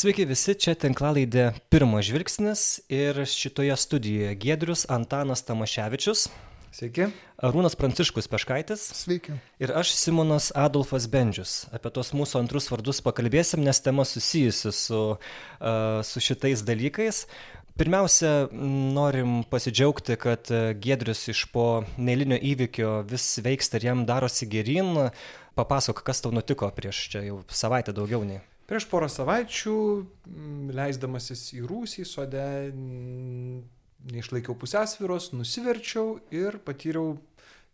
Sveiki visi, čia tinklalaidė Pirmas žvilgsnis ir šitoje studijoje Gedrius Antanas Tamaševičius. Sveiki. Arūnas Pranciškus Peškaitis. Sveiki. Ir aš Simonas Adolfas Bendžius. Apie tos mūsų antrus vardus pakalbėsim, nes tema susijusi su, su šitais dalykais. Pirmiausia, norim pasidžiaugti, kad Gedrius iš po neįlinio įvykio vis veiksta ir jam darosi gerin. Papasakok, kas tau nutiko prieš čia jau savaitę daugiau nei. Prieš porą savaičių, leisdamasis į rūsį, sode, neišlaikiau pusiausvyros, nusiverčiau ir patyriau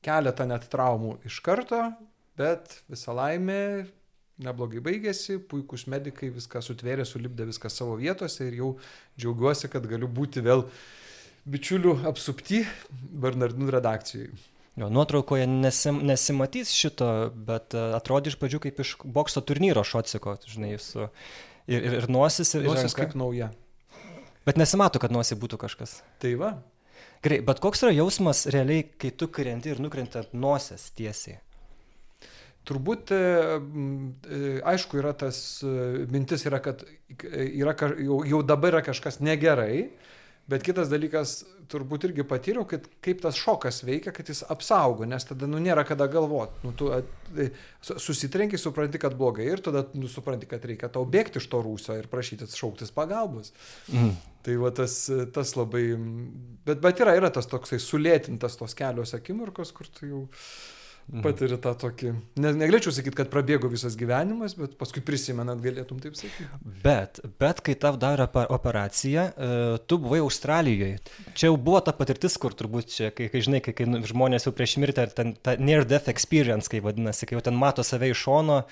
keletą net traumų iš karto, bet visą laimę neblogai baigėsi, puikūs medikai viską sutvėrė, sulipdė viską savo vietose ir jau džiaugiuosi, kad galiu būti vėl bičiulių apsupti Bernardinų redakcijai. Jo, nuotraukoje nesim, nesimatys šito, bet uh, atrodė iš pradžių kaip iš bokso turnyro šociko, žinai, su ir, ir, ir nosis, ir nosis ranka. kaip nauja. Bet nesimato, kad nosi būtų kažkas. Tai va. Gerai, bet koks yra jausmas realiai, kai tu krenti ir nukrenti ant nosies tiesiai? Turbūt, aišku, yra tas mintis, yra, kad yra, jau, jau dabar yra kažkas negerai, Bet kitas dalykas, turbūt irgi patyriau, kad kaip tas šokas veikia, kad jis apsaugo, nes tada nu, nėra kada galvoti. Nu, tu susitrenki, supranti, kad blogai ir tada nu, supranti, kad reikia tau bėgti iš to rūsio ir prašyti šauktis pagalbos. Mm. Tai va tas, tas labai... Bet, bet yra, yra tas toksai sulėtintas tos kelios akimirkos, kur tu jau... Mhm. Patiri tą tokį, ne, negalėčiau sakyti, kad prabėgo visas gyvenimas, bet paskui prisimenant galėtum taip sakyti. Bet, bet kai tau darė operaciją, tu buvai Australijoje. Čia jau buvo ta patirtis, kur turbūt čia, kai, kai žinai, kai, kai žmonės jau prieš mirtį, ar ten ta near death experience, kai vadinasi, kai jau ten mato save iš šono,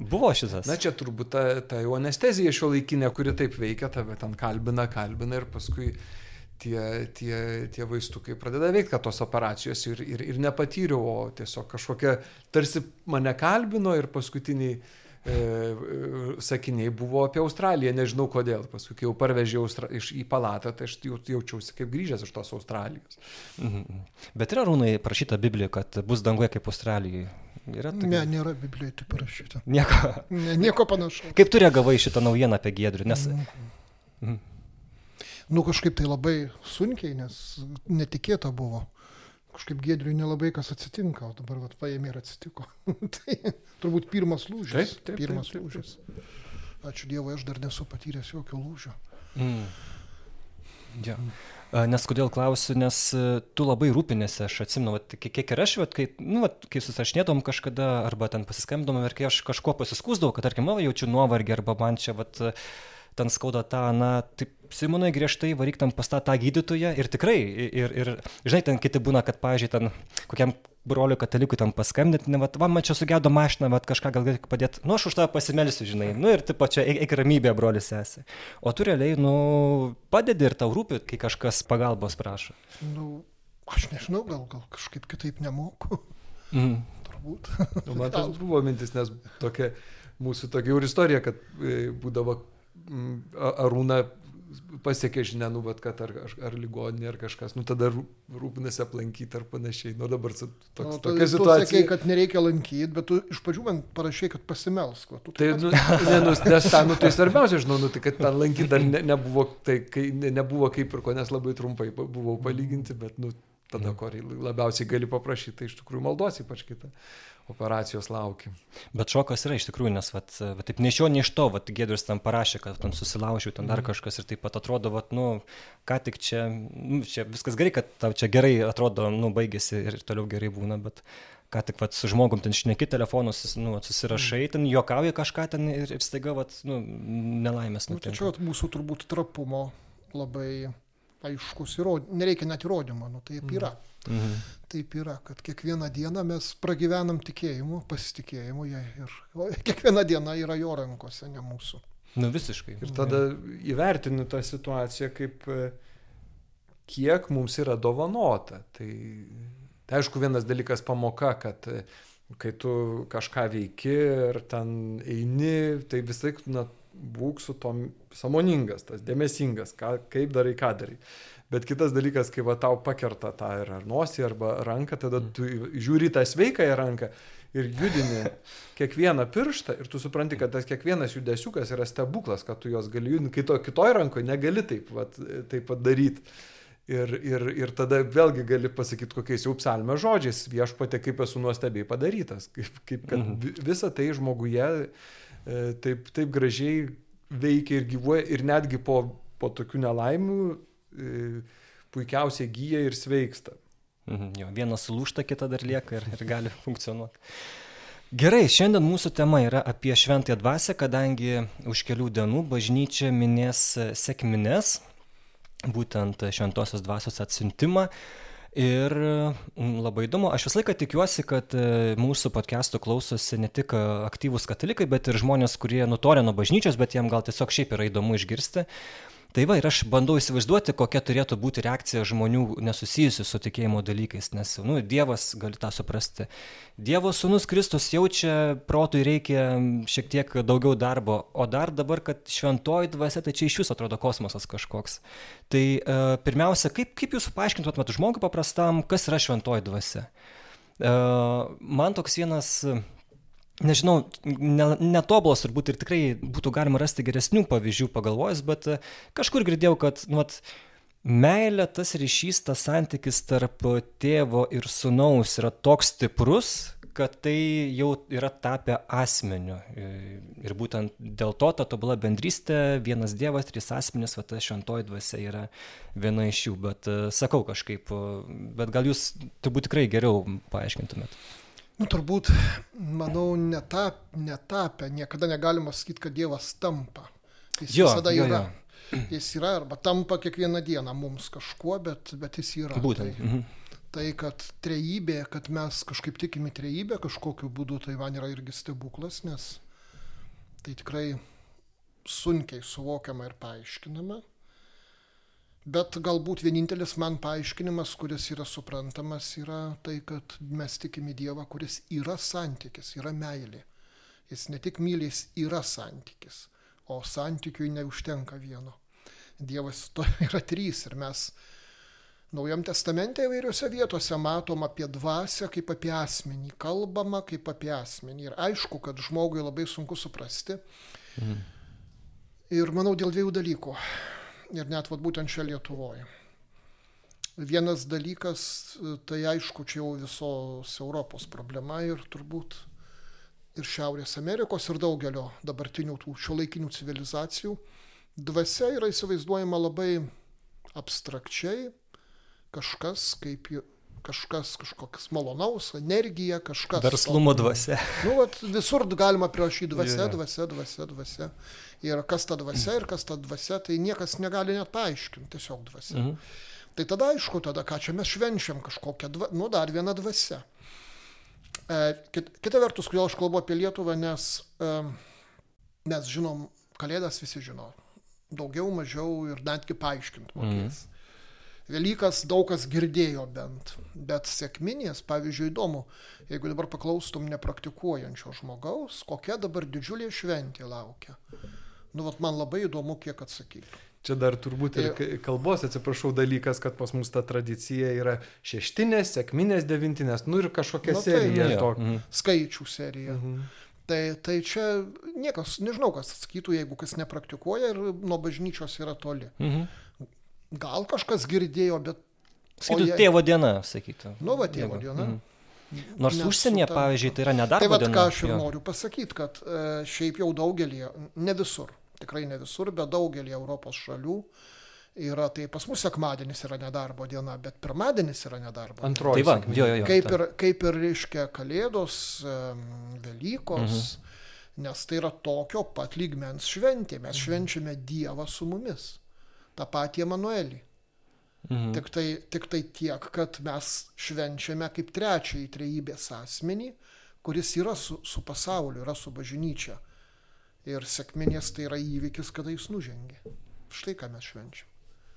Buvo šitas. Na čia turbūt ta, ta jau anestezija šio laikinė, kuri taip veikia, tave ten kalbina, kalbina ir paskui tie, tie, tie vaistukai pradeda veikti, kad tos operacijos ir, ir, ir nepatyriau, o tiesiog kažkokia tarsi mane kalbino ir paskutiniai e, sakiniai buvo apie Australiją, nežinau kodėl. Paskui, kai jau parvežiau iš, į palatą, tai aš jaučiausi kaip grįžęs iš tos Australijos. Mhm. Bet yra rūnai prašyta Biblijoje, kad bus dangoje kaip Australijoje. Yra tokia... Ne, nėra Biblijoje tai parašyta. Nieko. Ne, nieko panašaus. Kaip tu reagavai šitą naujieną apie Giedrių? Nes... Mhm nu kažkaip tai labai sunkiai, nes netikėta buvo. Kažkaip Gedriui nelabai kas atsitinka, o dabar vat, paėmė ir atsitiko. tai turbūt pirmas lūžis. Taip, taip, pirmas taip, taip, lūžis. Ačiū Dievui, aš dar nesu patyręs jokio lūžio. Mm. Ja. Nes kodėl klausiu, nes tu labai rūpinėsi, aš atsimenu, vat, kiek ir aš, vat, kai, nu, vat, kai susirašinėdom kažkada, arba ten pasiskambindom, ir kai aš kažko pasiskūsdavau, kad, tarkim, va, jaučiu nuovargį, arba man čia, vat, ten skauda tą, na, taip, Simonai griežtai varyk tam pas tą, tą gydytoją ir tikrai, ir, ir, žinai, ten kiti būna, kad, pažiūrėjau, ten kokiam broliu katalikui tam paskambinti, ne, va, va, man čia sugedo mašina, va, kažką gal gali padėti, nu, aš už tą pasimelsiu, žinai, nu ir taip pat čia eik ramybė, brolis esi. O tu realiai, nu, padedi ir tau rūpi, kai kažkas pagalbos prašo. Nu, aš nežinau, gal, gal kažkaip kitaip nemoku. Mm. Turbūt. Nu, man tas buvo mintis, nes tokia mūsų tokia jau istorija, kad būdavo Arūna pasiekė žinia, nu, bet kad ar, ar ligoninė, ar kažkas, nu tada rūpinasi aplankyti ar panašiai. Nu dabar toks, no, tokia tu, situacija. Tu sakei, kad nereikia lankyti, bet tu iš pradžių man parašai, kad pasimelsk. Tu tai, nu, ne, nu, nes ten, nu, tai svarbiausia, žinau, nu, tai kad ten lankyti dar ne, nebuvo, tai kai, ne, nebuvo kaip ir ko, nes labai trumpai buvau palyginti, bet, nu, tada, ko labiausiai gali paprašyti, tai iš tikrųjų maldos ypač kitą operacijos laukia. Bet šokas yra iš tikrųjų, nes vat, vat, taip ne iš jo, ne iš to, vat, Gedrius tam parašė, kad tam susilaužiau, ten dar kažkas ir taip pat atrodo, vat, nu, ką tik čia, nu, čia viskas gerai, kad tau čia gerai atrodo, nu, baigėsi ir toliau gerai būna, bet ką tik vat, su žmogum ten šneki telefonus, nu, susirašai, ten juokauji kažką ten ir, ir staiga, vat, nu, nelaimės. Nu, tai čia mūsų turbūt trapumo labai aiškus įrodymas, nereikia net įrodymo, nu, taip yra. Mm. Mhm. Taip yra, kad kiekvieną dieną mes pragyvenam tikėjimu, pasitikėjimu ir kiekviena diena yra jo rankose, ne mūsų. Nu visiškai. Ir tada įvertini tą situaciją kaip kiek mums yra dovanota. Tai, tai aišku, vienas dalykas pamoka, kad kai tu kažką veiki ir ten eini, tai visai, na, būk su tom samoningas, tas dėmesingas, ką, kaip darai, ką darai. Bet kitas dalykas, kai va tau pakerta tą ir ar nosį, arba ranką, tada mm. tu žiūri tą sveikąją ranką ir judini kiekvieną pirštą ir tu supranti, kad tas kiekvienas judesiukas yra stebuklas, kad tu juos gali judinti, kai to kitoj rankoje negali taip, vat, taip pat daryti. Ir, ir, ir tada vėlgi gali pasakyti kokiais jau psalmio žodžiais, viešpatė kaip esu nuostabiai padarytas, kaip, kaip kad mhm. visa tai žmoguje taip, taip gražiai veikia ir gyvuoja ir netgi po, po tokių nelaimių e, puikiausiai gyja ir sveiksta. Mhm, jo, vienas lūšta, kita dar lieka ir, ir gali funkcionuoti. Gerai, šiandien mūsų tema yra apie šventąją dvasę, kadangi už kelių dienų bažnyčia minės sėkmines, būtent šventosios dvasios atsintimą. Ir mm, labai įdomu, aš visą laiką tikiuosi, kad e, mūsų podcastų klausosi ne tik aktyvūs katalikai, bet ir žmonės, kurie nutolė nuo bažnyčios, bet jiem gal tiesiog šiaip yra įdomu išgirsti tai va ir aš bandau įsivaizduoti kokia turėtų būti reakcija žmonių nesusijusių su tikėjimo dalykais nes nu dievas gali tą suprasti. Dievo sūnus kristus jaučia protui reikia šiek tiek daugiau darbo o dar dabar kad šventoji dvasia tai čia išvis atrodo kosmosas kažkoks. Tai e, pirmiausia kaip kaip jūs paaiškintumėt žmogui paprastam kas yra šventoji dvasia? E, man toks vienas nežinau, ne, netobulas turbūt ir tikrai būtų galima rasti geresnių pavyzdžių pagalvojus, bet e, kažkur girdėjau, kad nu, vat, meilė, tas ryšys, tas santykis tarp tėvo ir sunaus yra toks stiprus, kad tai jau yra tapę asmeniu. E, ir būtent dėl to ta tobula bendrystė, vienas dievas, trys asmenys, va ta šventoji dvasia yra viena iš jų. Bet e, sakau kažkaip, bet gal jūs turbūt tikrai geriau paaiškintumėt. Nu, turbūt, manau, netap, netapę, niekada negalima sakyti, kad Dievas tampa. Jis jo, visada jo, yra. Jo. Jis yra arba tampa kiekvieną dieną mums kažkuo, bet, bet jis yra. Būtent. Tai, mhm. tai, kad trejybė, kad mes kažkaip tikime trejybę kažkokiu būdu, tai man yra irgi stebuklas, nes tai tikrai sunkiai suvokiama ir paaiškinama. Bet galbūt vienintelis man paaiškinimas, kuris yra suprantamas, yra tai, kad mes tikime Dievą, kuris yra santykis, yra meilė. Jis ne tik mylės, yra santykis, o santykiui neužtenka vieno. Dievas to yra trys ir mes Naujam testamente įvairiose vietose matom apie dvasę kaip apie asmenį, kalbama kaip apie asmenį. Ir aišku, kad žmogui labai sunku suprasti. Mhm. Ir manau dėl dviejų dalykų ir net vat, būtent čia Lietuvoje. Vienas dalykas, tai aišku, čia jau visos Europos problema ir turbūt ir Šiaurės Amerikos ir daugelio dabartinių tų šiuolaikinių civilizacijų. Dvasia yra įsivaizduojama labai abstrakčiai, kažkas kaip kažkas kažkoks malonaus, energija, kažkas. Verslumo dvasia. Nu, vat, visur galima prirašyti dvasia, dvasia, dvasia, dvasia. Ir kas ta dvasia ir kas ta dvasia, tai niekas negali net paaiškinti, tiesiog dvasia. Mhm. Tai tada aišku, tada ką čia mes švenčiam kažkokią, dva, nu dar vieną dvasią. E, kit, kita vertus, kodėl aš kalbu apie Lietuvą, nes e, mes žinom, Kalėdas visi žino. Daugiau, mažiau ir netgi paaiškinti mokės. Mhm. Velykas daug kas girdėjo bent, bet sėkminės, pavyzdžiui, įdomu, jeigu dabar paklaustum nepraktikuojančio žmogaus, kokia dabar didžiulė šventė laukia. Nu, vat man labai įdomu, kiek atsakytų. Čia dar turbūt ir kalbos, atsiprašau, dalykas, kad pas mus ta tradicija yra šeštinės, sėkminės, devintinės, nu ir kažkokia nu, serija. Tai, to... mhm. Skaičių serija. Mhm. Tai, tai čia niekas, nežinau, kas atsakytų, jeigu kas nepraktikuoja ir nuo bažnyčios yra toli. Mhm. Gal kažkas girdėjo, bet... Sakytų, jei... tėvo diena, sakytų. Nu, va, tėvo Jeigu. diena. Mhm. Nors Nes užsienyje, ta... pavyzdžiui, tai yra nedarbo diena. Tai vad, ką aš ir jo. noriu pasakyti, kad e, šiaip jau daugelį, ne visur, tikrai ne visur, bet daugelį Europos šalių yra, tai pas mus sekmadienis yra nedarbo diena, bet pirmadienis yra nedarbo. Antroji. Tai va, jo, jo, jo, kaip, ir, kaip ir reiškia Kalėdos, Velykos, mhm. nes tai yra tokio pat lygmens šventė. Mes mhm. švenčiame Dievą su mumis. Ta pati Emanuelį. Mhm. Tik, tai, tik tai tiek, kad mes švenčiame kaip trečiąjį trejybės asmenį, kuris yra su, su pasauliu, yra su bažnyčia. Ir sėkminės tai yra įvykis, kada jis nužengė. Štai ką mes švenčiam.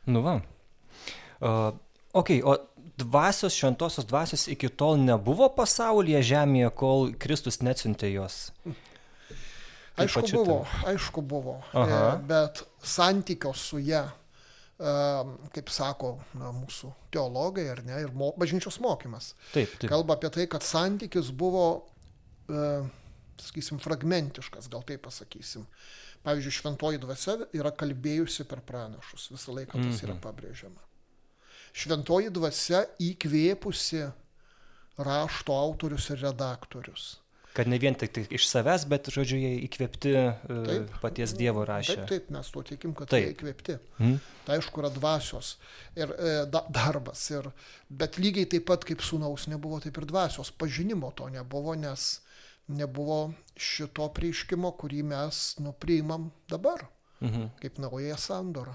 Nu va. Uh, ok, o dvasios, šventosios dvasios iki tol nebuvo pasaulyje žemėje, kol Kristus neatsiuntė jos. Aišku buvo, aišku buvo, Aha. E, bet santykio su ją kaip sako na, mūsų teologai, ar ne, ir mo, bažnyčios mokymas. Taip, taip. Kalba apie tai, kad santykis buvo e, sakysim, fragmentiškas, gal taip pasakysim. Pavyzdžiui, šventoji dvasia yra kalbėjusi per pranašus, visą laiką tas yra Mhm. pabrėžiama. Šventoji dvasia įkvėpusi rašto autorius ir redaktorius. Kad ne vien tik, tik iš savęs, bet, žodžiu, jie įkvėpti e, Taip. paties Dievo rašė. Taip, taip, mes tuo tikim, kad Taip. tai įkvėpti. Mhm. Tai aišku, yra dvasios ir e, da, darbas. Ir, bet lygiai taip pat kaip sūnaus nebuvo, taip ir dvasios. Pažinimo to nebuvo, nes nebuvo šito prieiškimo, kurį mes nupriimam dabar, Mhm. kaip naująją sandorą.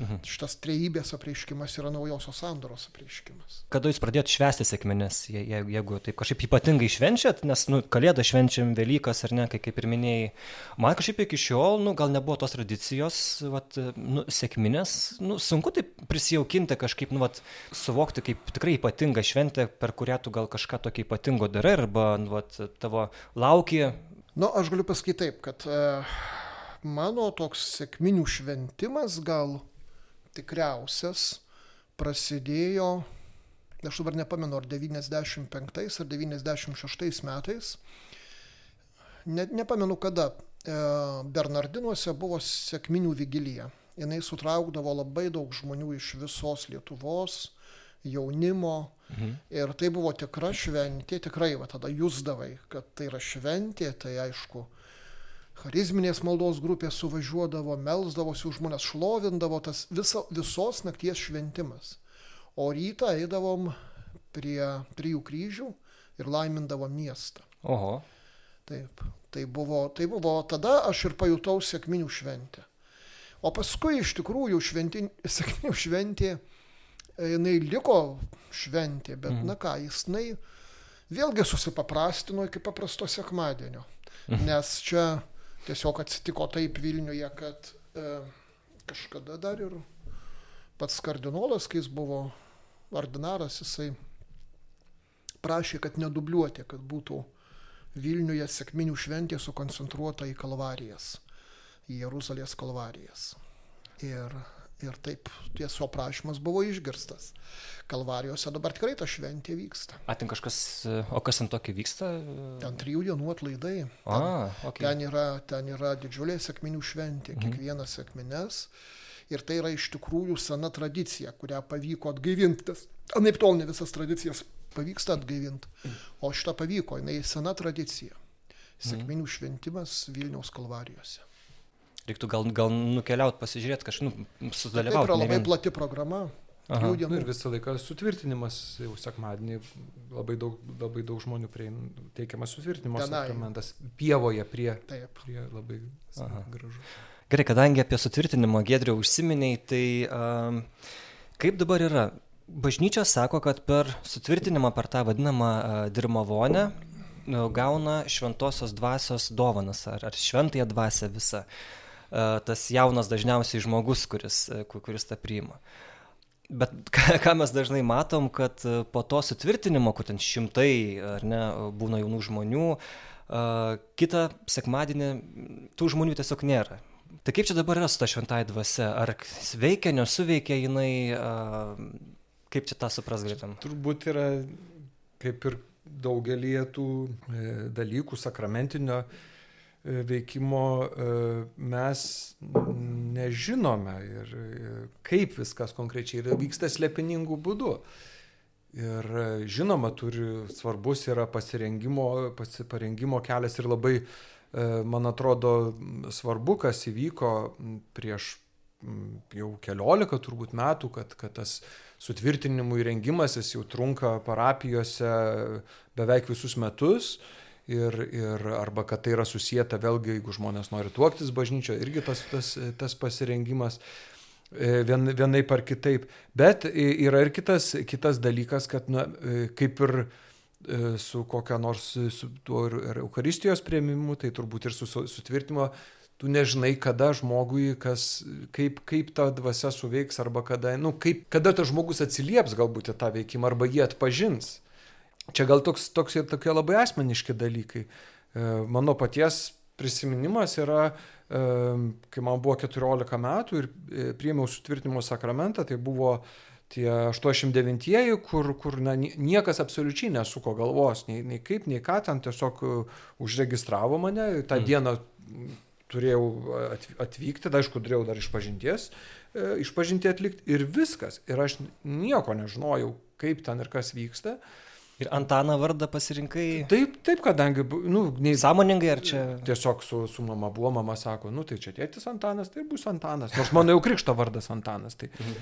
Mhm. Šitas trejybės apreiškimas yra naujosios sandoros apreiškimas. Kada jūs pradėjot švęsti sėkmines, je- je- jeigu taip kažkaip ypatingai švenčiat, nes, nu, kalėdą švenčiam, Velykas ar ne, kai kaip ir minėjai. Man kažkaip iki šiol, nu, gal nebuvo tos tradicijos, vat, nu, sėkminės, nu, sunku taip prisijaukinti kažkaip, nu, vat, suvokti kaip tikrai ypatingą šventę, per kurią tu gal kažką tokio ypatingo darai, arba, nu, vat, tavo lauki. Na, aš galiu pasakyti taip, kad e, mano toks sėkminių šventimas gal tikriausias prasidėjo, aš dabar nepamenu, ar 95 ar 96 metais, net nepamenu kada, e, Bernardinuose buvo sėkminių vigilija. Jis sutraukdavo labai daug žmonių iš visos Lietuvos, jaunimo. Mhm. Ir tai buvo tikra šventė, tikrai va tada jūsdavai, kad tai yra šventė, tai aišku, charizminės maldos grupės suvažiuodavo, melsdavosi už žmonės, šlovindavo tas visa, visos nakties šventimas. O rytą eidavom prie trijų kryžių ir laimindavom miestą. Oho. Taip, tai buvo, tai buvo, tada aš ir pajutau sėkminių šventę. O paskui iš tikrųjų šventin, sėkminių šventė, jinai liko šventė, bet Mhm. na ką, jinai vėlgi susipaprastino iki paprasto sekmadienio. Nes čia tiesiog atsitiko taip Vilniuje, kad e, kažkada dar ir pats kardinolas, kai jis buvo ordinaras, jisai prašė, kad nedubliuoti, kad būtų Vilniuje sėkminių šventė sukoncentruota į kalvarijas, į Jeruzalės kalvarijas. Ir, ir taip tiesiog prašymas buvo išgirstas. Kalvarijose dabar tikrai ta šventė vyksta. Atin kažkas, o kas ant tokio vyksta? Ten trijų dienų atlaidai. A, Ten, ok. ten, yra, ten yra didžiulė sėkminių šventė, Mhm. kiekvienas sėkmines. Ir tai yra iš tikrųjų sena tradicija, kurią pavyko atgaivinti. Anaip tol ne visas tradicijas pavyksta atgaivinti, o šitą pavyko, jinai sena tradicija. Sėkminių šventimas Vilniaus kalvarijose. Reiktų gal, gal nukeliauti, pasižiūrėti, kažkaip, nu, yra sudalyvauti. ne labai vien- plati programa. Aha. Nu, ir visą laiką sutvirtinimas, jau sekmadienį labai daug, labai daug žmonių priein, teikiamas sutvirtinimo Tenai. sakramentas pievoje prie, Taip. prie labai Aha. gražu. Gerai, kadangi apie sutvirtinimo gedrių užsiminiai, tai um, kaip dabar yra? Bažnyčia sako, kad per sutvirtinimą, per tą vadinamą uh, dirmavonę, nu, gauna šventosios dvasios dovanas, ar, ar šventąją dvasę visą. Uh, tas jaunas dažniausiai žmogus, kuris, ku- kuris tą priima. Bet ką, mes dažnai matom, kad uh, po to sutvirtinimo, kur ten šimtai ar ne, būna jaunų žmonių, uh, kitą sekmadienį tų žmonių tiesiog nėra. Tai kaip čia dabar yra su ta šventąja dvasia? Ar veikia, nesuveikia jinai, kaip čia tą supras galėtum? Turbūt yra kaip ir daugelį tų e, dalykų sakramentinio e, veikimo e, mes nežinome ir e, kaip viskas konkrečiai yra vyksta slėpiningų būdų. Ir e, žinoma, turi svarbus yra pasirengimo, pasirengimo kelias ir labai, e, man atrodo, svarbu, kas įvyko prieš jau keliolika turbūt metų, kad, kad tas sutvirtinimų įrengimas jis jau trunka parapijose beveik visus metus. Ir, ir arba kad tai yra susijęta vėlgi, jeigu žmonės nori tuoktis bažnyčio, irgi tas, tas, tas pasirengimas e, vien, vienaip ar kitaip. Bet yra ir kitas, kitas dalykas, kad na, e, kaip ir e, su kokia nors su tuo ir, ir Eucharistijos prieimimu, tai turbūt ir su- sutvirtimo, tu nežinai, kada žmogui, kas, kaip, kaip ta dvasia suveiks, arba kada, nu, kaip, kada tas žmogus atsilieps galbūt į tą veikimą, arba jį atpažins. Čia gal toks, toks ir tokie labai asmeniški dalykai. E, Mano paties prisiminimas yra, e, kai man buvo 14 metų ir e, priėmiau sutvirtinimo sakramentą, tai buvo tie 89-ieji, kur, kur na, niekas absoliučiai nesuko galvos, nei, nei kaip, nei ką, ten tiesiog užregistravo mane, tą mm. dieną turėjau atvykti, da, aišku, turėjau dar išpažinties, išpažinti atlikti ir viskas. Ir aš nieko nežinojau, kaip ten ir kas vyksta. Ir Antaną vardą pasirinkai? Taip, taip, kadangi, nu, nei... Sąmoningai ar čia? Tiesiog su, su mama buvo, mama sako, nu tai čia tėtis Antanas, tai bus Antanas. Nors mano jau krikšto vardas Antanas. Tai, mhm.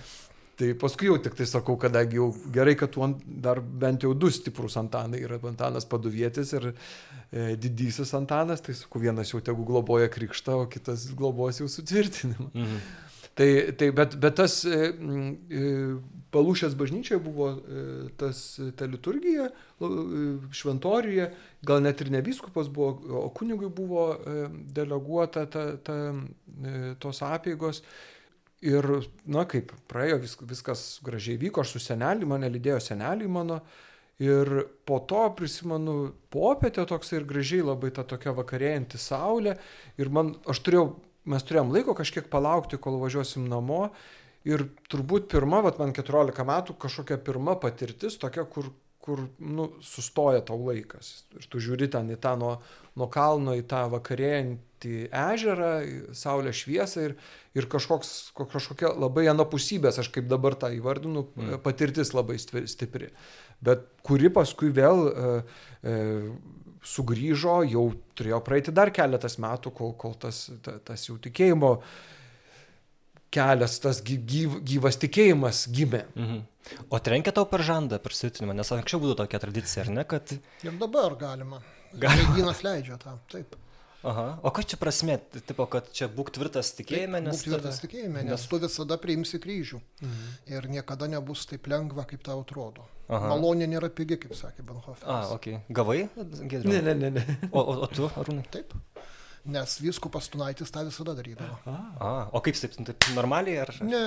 tai paskui jau tik tai sakau, kadangi jau gerai, kad tu dar bent jau du stiprus Antanai yra Antanas Paduvietis ir e, didysis Antanas, tai sakau, vienas jau tegu globoja krikštą, o kitas globos jau sutvirtinimą. Mhm. Tai, tai bet, bet tas e, e, Palūšės bažnyčioje buvo e, tas, ta liturgija, šventorijoje, gal net ir ne viskupas buvo, o kunigui buvo deleguota ta, ta, tos apėgos. Ir, na kaip, praėjo vis, viskas gražiai vyko, aš su seneliu, mane lydėjo seneliai mano. Ir po to prisimenu popietę toks ir gražiai labai ta tokia vakarėjanti saulė. Ir man, aš turėjau mes turėjom laiko kažkiek palaukti, kol važiuosim namo. Ir turbūt pirma, vat, man 14 metų, kažkokia pirma patirtis, tokia, kur, kur nu, sustoja tau laikas. Ir tu žiūri ten į tą nuo, nuo kalno, į tą vakarėjantį ežerą, saulę šviesą ir, ir kažkoks, kažkokia labai anapusybės, aš kaip dabar tą įvardinu, mm. patirtis labai stipri. Bet kuri paskui vėl e, e, sugrįžo, jau turėjo praeiti dar keletas metų, kol, kol tas, ta, tas jau tikėjimo kelias, tas gyv, gyvas tikėjimas gimė. Mhm. O trenkia tau per žandą, per siutinimą, nes anksčiau būtų tokia tradicija, ar ne? Kad... Ir dabar galima. Galima. Lyginas leidžia tą, taip. Aha. O kas čia prasme, tipo, kad čia būk tvirtas tikėjime, nes... Būk tvirtas tada... tikėjime, nes tu visada priimsi kryžių. Mhm. Ir niekada nebus taip lengva, kaip tau atrodo. Aha. Malonė nėra pigi, kaip sakė Benhofas. A, ok. Gavai, Gedriu? Ne, ne, ne. ne. O, o, o tu, Arūnai? Taip nes viskupas Tunaitis tą visada darydavo. A, a, o kaip taip, taip normaliai ar? Ne,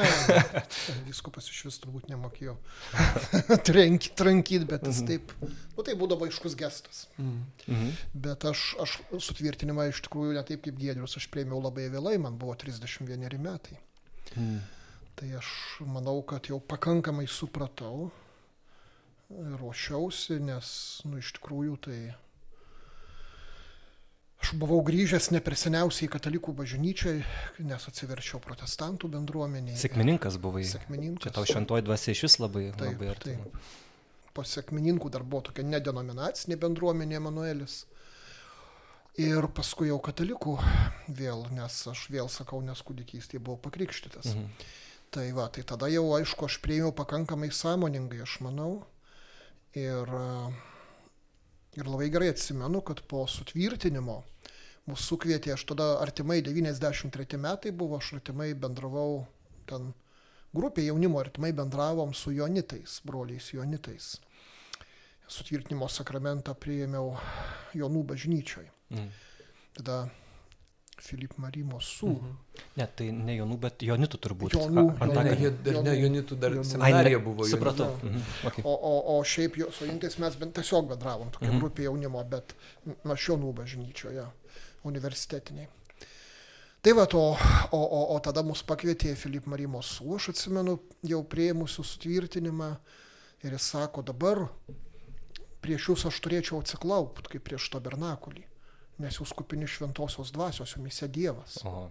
viskupas iš vis turbūt nemokėjo trankyt, trankyt, bet jis mhm. taip, nu tai būdavo aiškus gestas. Mhm. Bet aš, aš sutvirtinimą iš tikrųjų ne taip kaip Gėdrius, aš prieimiau labai vėlai, man buvo 31 metai. Mhm. Tai aš manau, kad jau pakankamai supratau, ruošiausi, nes, nu, iš tikrųjų tai Aš buvau grįžęs ne per seniausiai katalikų bažnyčiai, nes atsiverčiau protestantų bendruomeniai. Sėkmininkas buvai. Sėkmininkas. Čia tau šventoji dvasia iš vis labai, taip, labai arti. Po sėkmininkų dar buvo tokia nedenominacinė bendruomenė Emanuelis. Ir paskui jau katalikų vėl, nes aš vėl sakau, nes kūdikystėje buvau pakrikštytas. Mhm. Tai va, tai tada jau aišku, aš prieimiau pakankamai sąmoningai, aš manau. Ir, ir labai gerai atsimenu, kad po sutvirtinimo mus sukvietė, aš tada artimai 93 metai buvo, aš artimai bendravau ten grupė jaunimo artimai bendravom su Jonitais, broliais Jonitais. Sutvirtinimo sakramentą priėmiau Jonų bažnyčioj. Mm. Tada Filip Marimos su. Mm -hmm. Ne, tai ne Jonų, bet Jonitų turbūt. Jonų. Antakai. Ne, dar ne Jonitų, dar seminarija buvo. Supratau. -hmm. okay. o, o, o šiaip jo, su Jontais mes bent tiesiog bendravom, tokia -hmm. grupė jaunimo, bet nuo Jonų bažnyčioje universitetiniai. Tai va, o, o, o, o tada mus pakvietė Filip Marimos su, aš atsimenu, jau prieimusiu sutvirtinimą ir jis sako, dabar prieš jūs aš turėčiau atsiklaupti kaip prieš tabernakulį, nes jūs kupini šventosios dvasios, jumise Dievas. Aha.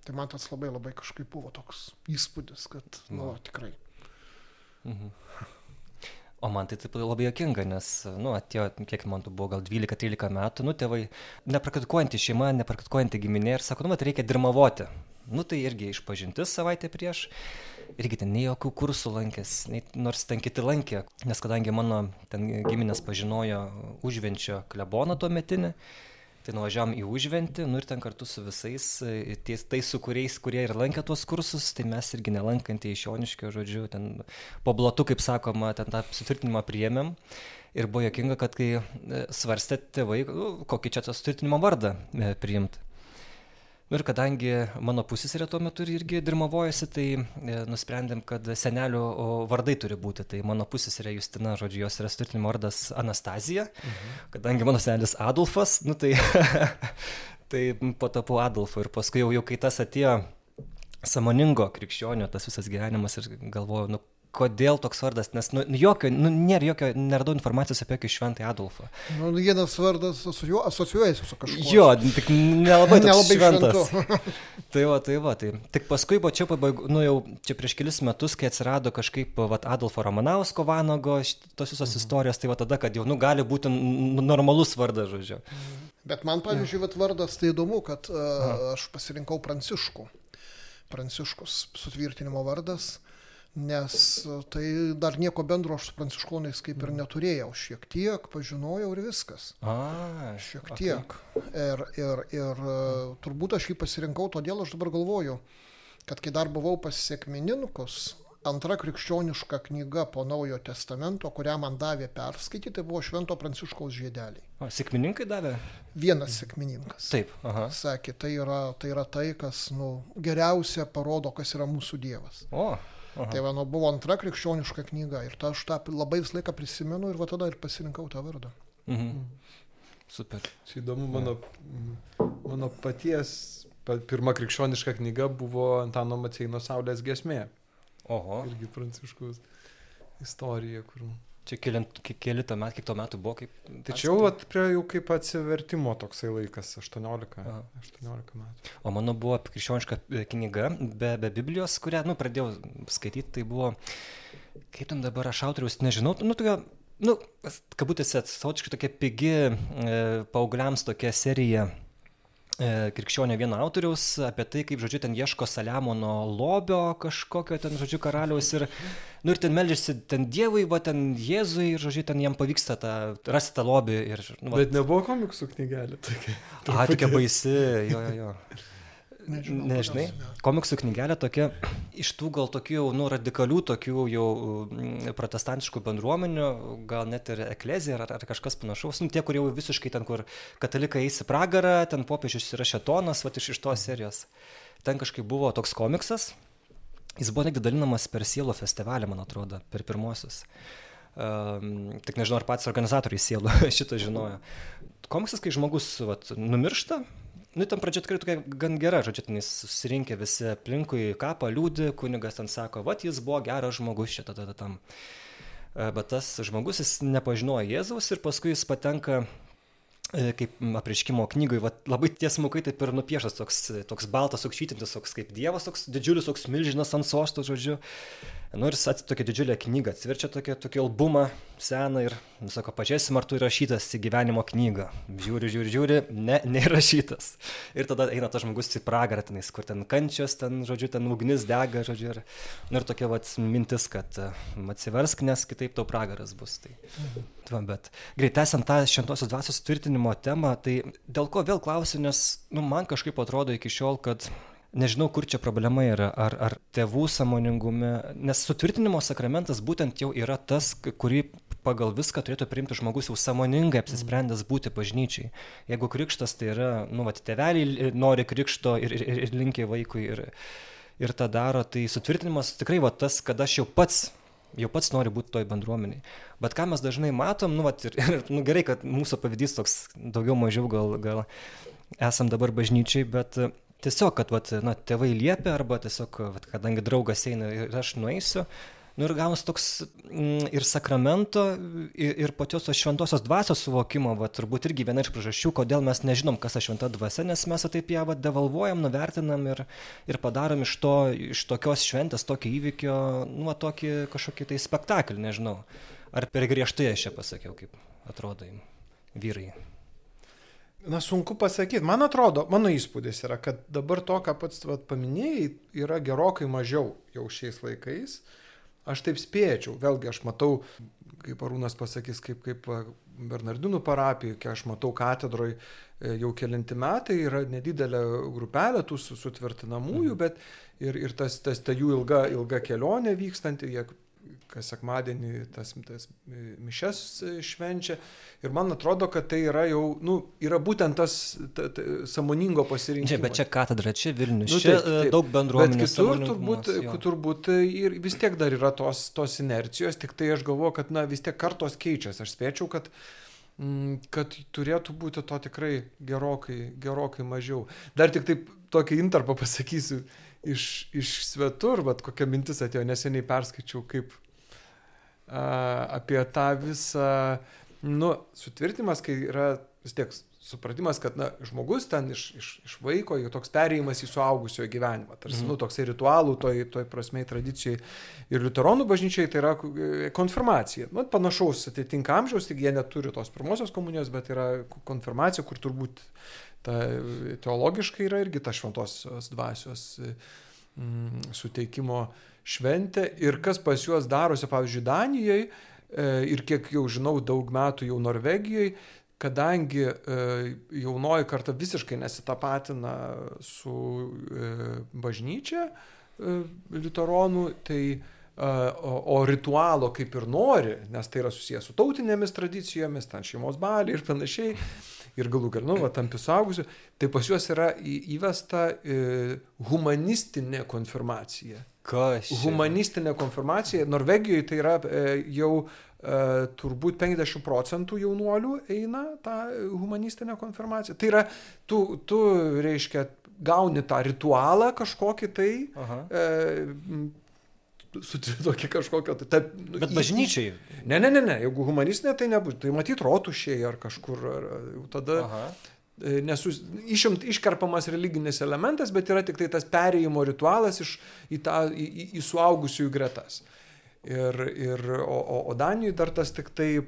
Tai man tas labai labai kažkaip buvo toks įspūdis, kad, nu, tikrai. Mhm. O man tai taip labai jokinga, nes, nu, atėjo, kiek man tu buvo, gal 12-13 metų, nu, tėvai, nepraktikuojanti šeima, nepraktikuojanti giminė ir sako, nu, bet reikia dirmavoti. Nu, tai irgi išpažintis savaitę prieš, irgi ten nei jokių kursų lankęs, nei, nors ten kiti lankė, nes kadangi mano ten giminės pažinojo užvenčio kleboną tuo metinį, Tai nuvažiavam į Užventį, nu ir ten kartu su visais, e, ties, tais su kuriais, kurie ir lankė tuos kursus, tai mes irgi nelankantį iš Joniškio, žodžiu, ten po blatu, kaip sakoma, ten tą sutvirtinimą priėmėm. Ir buvo jokinga, kad kai e, svarstė tėvai, nu, kokį čia tą sutvirtinimo vardą e, priimti. Nu ir kadangi mano pusėserė tuo metu irgi dirmavojasi, tai e, nusprendėm, kad senelių vardai turi būti. Tai mano pusėserė Justina, žodžiu, jos yra sturtinimo vardas Anastazija. Mhm. Kadangi mano senelis Adolfas, nu tai, tai patapau Adolfu. Ir paskui jau, jau kai tas atėjo samoningo krikščionio, tas visas gyvenimas ir galvoju, nu kodėl toks vardas, nes nu, jokio, nu, nėra jokio, neradau informacijos apie jokį šventąjį Adolfą. Nu, vienas vardas asocijuojasi su kažkuo. Jo, tik nelabai, nelabai šventas. tai va, tai va, tai. Tik paskui buvo čia pabaigu, nu jau čia prieš kelis metus, kai atsirado kažkaip, va, Adolfo Romanausko Vanago, tos visos mhm. istorijos, tai va tada, kad jau, nu, gali būti normalus vardas, žodžiu. Bet man, pavyzdžiui, ja. vardas tai įdomu, kad uh, aš pasirinkau Pranciškų. Pranciškus sutvirtinimo vardas nes tai dar nieko bendro aš su pranciškonais kaip ir neturėjau. Šiek tiek pažinojau ir viskas. A, šiek tiek. Ir, ir, ir turbūt aš jį pasirinkau, todėl aš dabar galvoju, kad kai dar buvau pas sėkmininkus, antra krikščioniška knyga po Naujojo testamento, kurią man davė perskaityti, tai buvo Švento Pranciškaus žiedeliai. O sėkmininkai davė? Vienas sėkmininkas. Taip, aha. Sakė, tai yra tai, yra tai kas nu, geriausia parodo, kas yra mūsų Dievas. O. Aha. Tai va, nu, buvo antra krikščioniška knyga ir tą aš tą labai visą laiką prisimenu ir va tada ir pasirinkau tą vardą. Mhm. Mm. Super. Čia įdomu, mano, mano paties pirma krikščioniška knyga buvo Antano Maceino Saulės gesmė. Oho. Irgi pranciškus istorija, kur Čia keli, to metų, kiek to metų buvo, kaip... Tai čia jau prie jau kaip atsivertimo toksai laikas, 18, Aha. 18 metų. O mano buvo krikščioniška e, knyga be, be Biblijos, kurią, nu, pradėjau skaityti, tai buvo, kaip ten dabar aš autoriaus, nežinau, nu, tokia, nu, kabutėse, savotiškai tokia pigi e, paaugliams tokia serija krikščionio vieno autoriaus apie tai, kaip, žodžiu, ten ieško Saliamono lobio kažkokio ten, žodžiu, karaliaus ir, nu, ir ten melžiasi ten Dievui, va ten Jėzui ir, žodžiu, ten jam pavyksta tą, rasti tą lobį. Ir, nu, va. Bet nebuvo komiksų knygelė tokia. A, tokia baisi, jo, jo, jo. Nežinau, Nežinai, komiksų knygelė tokia iš tų gal tokių jau nu, radikalių, tokių jau mm, protestantiškų bendruomenių, gal net ir eklezija ar, ar kažkas panašaus, nu, tie, kurie jau visiškai ten, kur katalikai eis į pragarą, ten popiežius yra šetonas, va iš, iš tos serijos. Ten kažkaip buvo toks komiksas, jis buvo netgi dalinamas per sielo festivalį, man atrodo, per pirmosius. Um, tik nežinau, ar patys organizatoriai sielų šitą žinojo. Komiksas, kai žmogus vat, numiršta, Nu, ten pradžia tikrai tokia gan gera, žodžiu, ten susirinkę visi aplinkui kapą, liūdį, kunigas ten sako, va, jis buvo geras žmogus šitą, tada tam. E, bet tas žmogus, jis nepažinojo Jėzaus ir paskui jis patenka e, kaip apriškimo knygui, va, labai tiesmukai taip ir nupiešas toks, toks baltas, toks šytintis, toks kaip dievas, toks didžiulis, toks milžinas ant sosto, žodžiu. Nu ir jis tokia didžiulė knyga, atsiverčia tokį, tokį albumą seną ir, sako, pažiūrėsim, ar tu įrašytas į gyvenimo knygą. Žiūri, žiūri, žiūri, ne, neįrašytas. Ir tada eina tas žmogus į pragarą, tenais, kur ten kančios, ten, žodžiu, ten ugnis dega, žodžiu. Ir, nu, ir tokia vat, mintis, kad atsiversk, nes kitaip tau pragaras bus. Tai, mhm. va, bet greitesant tą šventosios dvasios tvirtinimo temą, tai dėl ko vėl klausiu, nes, nu, man kažkaip atrodo iki šiol, kad nežinau, kur čia problema yra, ar, ar tėvų samoningume, nes sutvirtinimo sakramentas būtent jau yra tas, kurį pagal viską turėtų priimti žmogus jau samoningai apsisprendęs būti bažnyčiai. Jeigu krikštas tai yra, nu, vat, tėveliai nori krikšto ir, ir, ir linkia vaikui ir, ir tą daro, tai sutvirtinimas tikrai va tas, kad aš jau pats jau pats nori būti toj bendruomeniai. Bet ką mes dažnai matom, nu, vat, ir, ir nu, gerai, kad mūsų pavyzdys toks daugiau mažiau gal, gal esam dabar bažnyčiai, bet tiesiog, kad vat, na, tėvai liepia arba tiesiog, vat, kadangi draugas eina ir aš nueisiu. Nu ir gaunasi toks mm, ir sakramento, ir, ir pačios tos šventosios dvasios suvokimo, va, turbūt irgi viena iš priežasčių, kodėl mes nežinom, kas ta šventa dvasia, nes mes taip ją va, devalvuojam, nuvertinam ir, ir padarom iš, to, iš tokios šventės, tokio įvykio, nu, tokį kažkokį tai spektaklį, nežinau. Ar per griežtai aš čia pasakiau, kaip atrodo vyrai. Na, sunku pasakyti. Man atrodo, mano įspūdis yra, kad dabar to, ką pats vat, paminėjai, yra gerokai mažiau jau šiais laikais. Aš taip spėčiau, vėlgi aš matau, kaip Arūnas pasakys, kaip, kaip Bernardinų parapijai, kai aš matau katedroje jau kelinti metai, yra nedidelė grupelė tų sutvirtinamųjų, mhm. bet ir, ir tas, tas ta jų ilga, ilga kelionė vykstanti, jie kas sekmadienį tas, tas mišes švenčia. Ir man atrodo, kad tai yra jau, nu, yra būtent tas ta, ta, samoningo pasirinkimo. Čia, bet čia katedra, čia Vilnius, nu, čia taip, taip, daug bendruomenių. Bet kitur turbūt, turbūt ir vis tiek dar yra tos, tos inercijos, tik tai aš galvoju, kad, na, vis tiek kartos keičiasi. Aš spėčiau, kad mm, kad turėtų būti to tikrai gerokai, gerokai mažiau. Dar tik taip tokį intarpą pasakysiu iš, iš svetur, bet kokia mintis atėjo, neseniai perskaičiau, kaip a, apie tą visą, nu, sutvirtimas, kai yra vis tiek supratimas, kad na, žmogus ten iš, iš, iš vaiko, jau toks perėjimas į suaugusiojo gyvenimą, tarsi, mm. nu, toksai ritualų, toj, toj prasmei tradicijai. Ir liuteronų bažnyčiai tai yra e, konfirmacija. Nu, panašaus atitinka amžiaus, tik jie neturi tos pirmosios komunijos, bet yra konfirmacija, kur turbūt ta, teologiškai yra irgi ta šventosios dvasios mm, suteikimo šventė. Ir kas pas juos darosi, pavyzdžiui, Danijoje, ir kiek jau žinau, daug metų jau Norvegijoje, kadangi e, jaunoji karta visiškai nesitapatina su e, bažnyčia e, liuteronų, tai o, o ritualo kaip ir nori, nes tai yra susijęs su tautinėmis tradicijomis, ten šeimos baliai ir panašiai, ir galų galų, nu, va, tampi saugusiu, tai pas juos yra įvesta humanistinė konfirmacija. Kas? Humanistinė konfirmacija. Norvegijoje tai yra jau E, turbūt 50 procentų jaunuolių eina tą humanistinę konfirmaciją. Tai yra, tu, tu reiškia, gauni tą ritualą kažkokį tai, Aha. e, su tokį kažkokio, tai, ta, nu, Bet bažnyčiai. Ne, ne, ne, ne, jeigu humanistinė, tai nebus, tai matyt rotušiai ar kažkur, ar, tada Aha. E, nesus, išimt, iškarpamas religinis elementas, bet yra tik tai tas perėjimo ritualas iš, į, tą, į, į suaugusiųjų gretas. Ir, ir, o, o, o Danijoje dar tas tik tai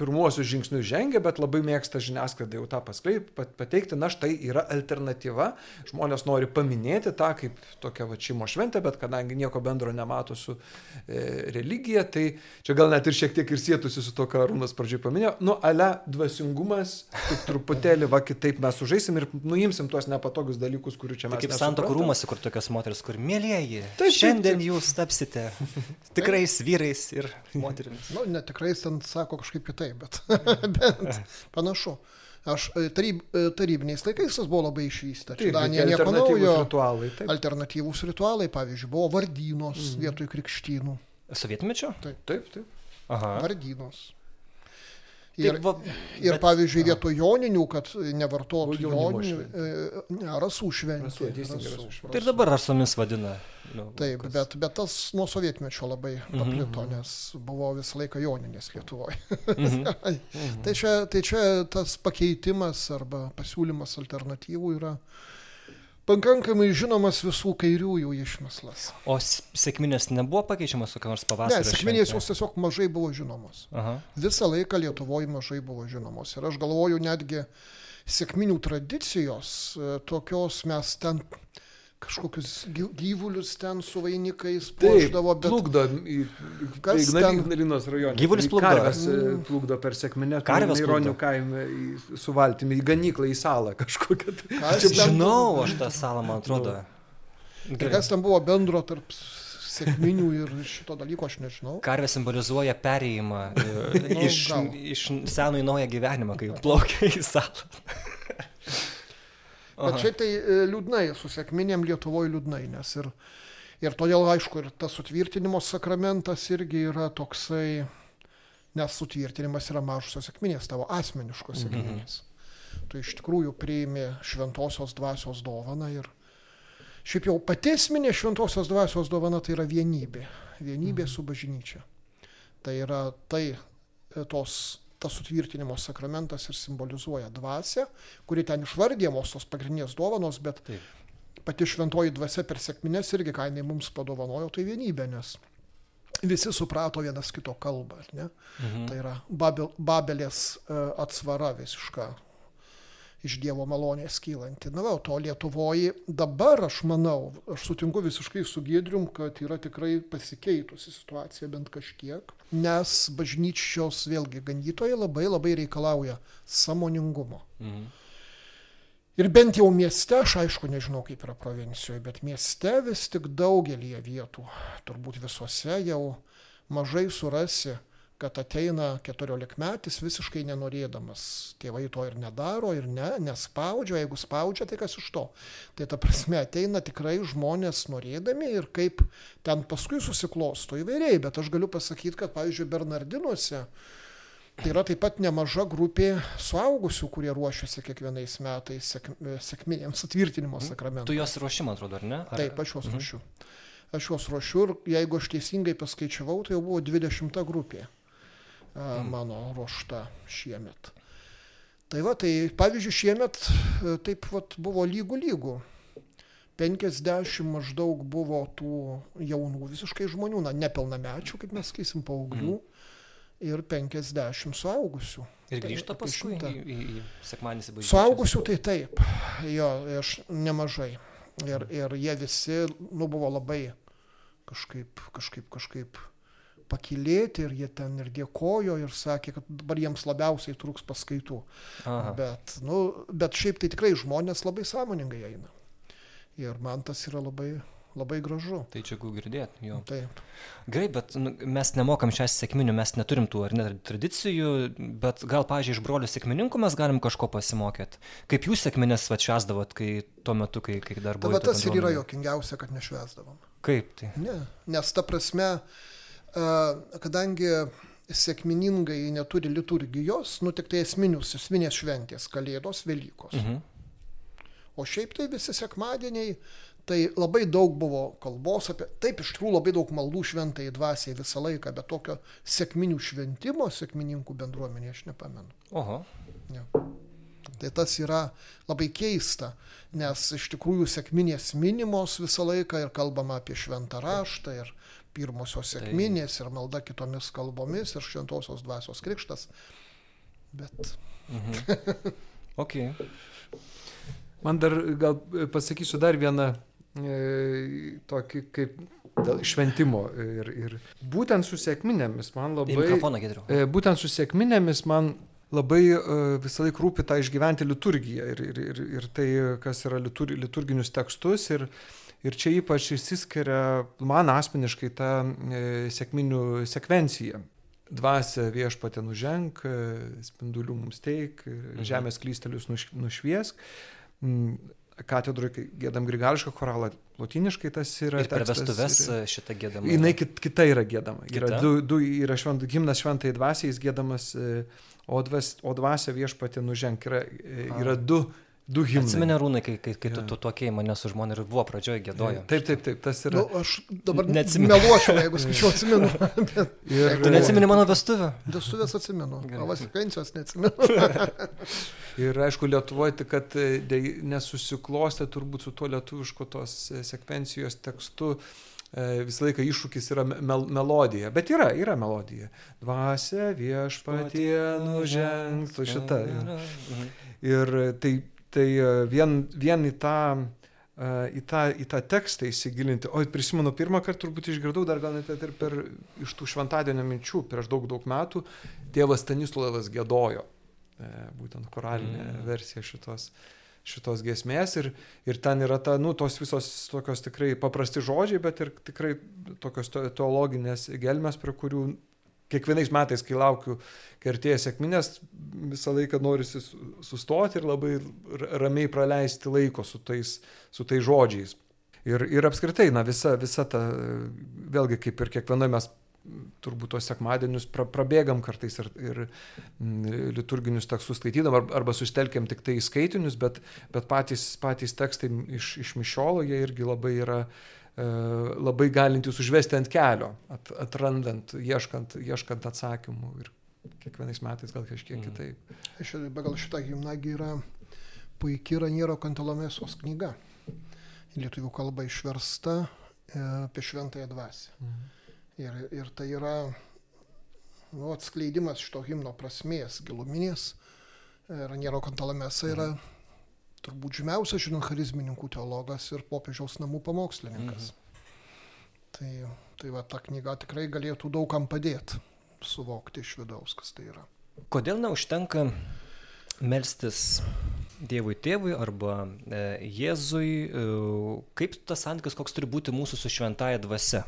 pirmuosius žingsnius žengia, bet labai mėgsta žiniasklaida jau tą pasklei, pateikti, na štai yra alternatyva, žmonės nori paminėti tą kaip tokia va šeimo šventė, bet kadangi nieko bendro nemato su e, religija, tai čia gal net ir šiek tiek ir sėtusi su to, ką Arūnas pradžioj paminėjo, nu, ale dvasingumas, tik truputėlį va kitaip mes užžaisim ir nuimsim tuos nepatogius dalykus, kurių čia mes. Kaip santokų rūmose, kur tokios moteris, kur mėlyjeji, šiandien taip. jūs tapsite tikrai vyrais, vyrais ir moterimis. Na, nu, netikrai ten sako kažkaip kitaip, bet, bet panašu. Aš e, taryb, e, tarybiniais laikais tas buvo labai išvystyta. Čia Danija nieko naujo. Ritualai, taip. Alternatyvūs ritualai, pavyzdžiui, buvo vardynos mm. vietoj krikštynų. Sovietmečio? Taip, taip. taip. Aha. Vardynos. Ir, va, ir bet, pavyzdžiui, vietoj joninių, kad nevartotų joninių, e, ne, rasų šventė. Tai ir dabar rasomis vadina. Nu, Taip, kas... bet, bet tas nuo sovietmečio labai mhm, paplito, mm -hmm. nes buvo visą laiką joninės Lietuvoje. Mm -hmm. tai, čia, tai čia tas pakeitimas arba pasiūlymas alternatyvų yra pakankamai žinomas visų kairiųjų išmislas. O sėkminės nebuvo pakeičiamas kokia nors pavasario? Ne, sėkminės jos tiesiog mažai buvo žinomos. Aha. Visą laiką Lietuvoje mažai buvo žinomos. Ir aš galvoju, netgi sėkminių tradicijos e, tokios mes ten kažkokius gyvulius ten su vainikais puošdavo, bet... Plukdo į Ignalinos rajoną. Gyvulius plukdo. Karves e, mm. plukdo per sėkminę. Karves Ironių kaime su valtimi į ganyklą, į salą kažkokią. Aš žinau, aš tą salą, man atrodo. Nu. Ir kas ten buvo bendro tarp sėkminių ir šito dalyko aš nežinau. Karvė simbolizuoja perėjimą nu, iš, iš seno į naują gyvenimą, kai plaukia į salą. Bet šiaip tai e, liūdnai, su sėkminėm Lietuvoje liūdnai, nes ir, ir todėl aišku, ir tas sutvirtinimo sakramentas irgi yra toksai, nes sutvirtinimas yra mažosios sėkminės, tavo asmeniškos mhm. sėkminės. Mhm. Tu iš tikrųjų priimi šventosios dvasios dovaną ir šiaip jau pati esminė šventosios dvasios dovana tai yra vienybė. Vienybė mhm. su bažnyčia. Tai yra tai e, tos tas sutvirtinimo sakramentas ir simbolizuoja dvasę, kuri ten išvardyjamos tos pagrindinės dovanos, bet Taip. pati šventoji dvasia per sėkmines irgi, ką jinai mums padovanojo, tai vienybė, nes visi suprato vienas kito kalbą, ne? Mhm. Tai yra Babel, Babelės e, atsvara visiška iš Dievo malonės kylanti. Na, o to Lietuvoje dabar, aš manau, aš sutinku visiškai su Gėdrium, kad yra tikrai pasikeitusi situacija bent kažkiek, nes bažnyčios vėlgi ganytojai labai labai reikalauja samoningumo. Mhm. Ir bent jau mieste, aš aišku nežinau kaip yra provincijoje, bet mieste vis tik daugelį vietų, turbūt visose jau mažai surasi kad ateina keturiolikmetis visiškai nenorėdamas. Tėvai to ir nedaro, ir ne, nespaudžia, jeigu spaudžia, tai kas iš to. Tai ta prasme ateina tikrai žmonės norėdami ir kaip ten paskui susiklosto įvairiai, bet aš galiu pasakyti, kad pavyzdžiui Bernardinuose Tai yra taip pat nemaža grupė suaugusių, kurie ruošiasi kiekvienais metais sek, sėkminėms atvirtinimo Tu sakramentui. jos ruošim, atrodo, ar ne? Ar... Taip, aš juos ruošiu. Aš juos ruošiu ir jeigu aš teisingai paskaičiavau, tai jau buvo 20 grupė mano ruošta šiemet. Tai va, tai pavyzdžiui, šiemet e, taip vat buvo lygų lygų. 50 maždaug buvo tų jaunų visiškai žmonių, na, nepilnamečių, kaip mes sakysim, paauglių, ir 50 suaugusių. Ir Tai grįžta apie paskui šimtą. į, į, į sekmanį įsibaigti. Suaugusių tai taip, jo, aš nemažai. Ir, ir jie visi, nu, buvo labai kažkaip, kažkaip, kažkaip pakilėti ir jie ten ir dėkojo ir sakė, kad dabar jiems labiausiai trūks paskaitų. Aha. Bet, nu, bet šiaip tai tikrai žmonės labai sąmoningai eina. Ir man tas yra labai, labai gražu. Tai čia gu girdėti, jo. Taip. Gerai, bet nu, mes nemokam šią sėkminių, mes neturim tų ar ne tradicijų, bet gal, pažiūrėjau, iš brolių sėkmininkų mes galim kažko pasimokyti. Kaip jūs sėkminės atšvesdavot, kai tuo metu, kai, kai dar Tai buvo... va tas ir yra jokingiausia, kad nešvesdavom. Kaip tai? Ne, nes ta prasme, a, kadangi sėkminingai neturi liturgijos, nu tik tai esminius, esminės šventės - Kalėdos, Velykos. Mhm. O šiaip tai visi sekmadieniai, tai labai daug buvo kalbos apie, taip iš tikrųjų labai daug maldų šventai dvasiai visą laiką, bet tokio sėkminių šventimo sėkmininkų bendruomenė aš nepamenu. Oho. Jo. Tai tas yra labai keista, nes iš tikrųjų sėkminės minimos visą laiką ir kalbama apie šventą raštą ir pirmosios sėkminės ir malda kitomis kalbomis ir šventosios dvasios krikštas. Bet Ok. Man dar gal pasakysiu dar vieną e, tokį kaip dėl šventimo. Ir, ir būtent su sėkminėmis man labai... E, būtent su sėkminėmis man labai e, visą laiką rūpi tą išgyventi liturgiją ir, ir, ir, ir tai, kas yra litur, liturginius tekstus. Ir, ir čia ypač išsiskiria man asmeniškai ta e, sėkminių sekvencija. Dvasia viešpatė nuženk, e, spindulių mums teik, Mhm. žemės klystelius nuš, nušviesk. Mm, Katedroje gėdam grigališką koralą, lotiniškai tas yra. Ir per vestuves ir- šitą gėdamą. Jinai kit, kita yra gėdama. Yra Kita? du, du yra švent, gimnas šventai dvasiai, jis gėdamas, e, o, dvas, o dvasia viešpatė nuženk. Yra, e, yra du, du himnai. Atsimeni rūnai, kai, kai, kai tu, Jo. tu tokiai mane su žmona ir buvo pradžioje gėdojo. Taip, taip, taip, tas yra. nu, aš dabar Neatsimenu. meluočiau, jeigu skaičiau atsimenu. ir, Tu neatsimeni mano vestuvių? Destuvės atsimenu, o vasikvencijos neatsimenu. ir aišku, Lietuvoje tik, kad e, nesusiklostė turbūt su tuo lietuvišku tos e, sekvencijos tekstu. e, Visą laiką iššūkis yra mel melodija, bet yra, yra melodija. Dvasia viešpatie nužengs, tu šita. jo. Mhm. Ir tai, tai e, vien, vien į tą, e, į, tą, į tą tekstą įsigilinti. O prisimenu, pirmą kartą turbūt išgirdau dar gal net ir per iš tų šventadienio minčių prieš daug, daug metų. Tėvas Stanislavas gėdojo e, būtent choralinę Mm. versiją šitos, šitos giesmės. Ir, ir ten yra ta, nu, tos visos tokios tikrai paprasti žodžiai, bet ir tikrai tokios te- teologinės gelmes, prie kurių kiekvienais metais, kai laukiu, kai artėja sėkminės, visą laiką norisi su- sustoti ir labai ramiai praleisti laiko su tais, su tais žodžiais. Ir, ir apskritai, na, visa, visa ta, vėlgi kaip ir kiekvienoje mes turbūt tos sekmadienius pra, prabėgam kartais ir, ir m, liturginius tekstus skaitydam ar- arba sustelkiam tik tai į skaitinius, bet, bet patys, patys tekstai iš, iš mišiolo jie irgi labai yra e, labai galintys užvesti ant kelio, at, atrandant, ieškant, ieškant atsakymų ir kiekvienais metais gal kažkiek Mm. kitaip. Ši- Pagal šitą gimnagiją yra puikiai Raniero Kantalomesos knyga. Lietuvių kalbą išversta e, apie šventąją dvasę. Ir, ir tai yra nu, atskleidimas šito himno prasmės, giluminės. E, Raniero Kantalamesa yra turbūt žymiausias, žinot, charizmininkų teologas ir popiežiaus namų pamokslininkas. Tai, tai va, ta knyga tikrai galėtų daugam padėti suvokti iš vidaus, kas tai yra. Kodėl neužtenka melstis Dievui tėvui arba e, Jėzui, e, kaip tas santykis, koks turi būti mūsų su šventaja dvasia?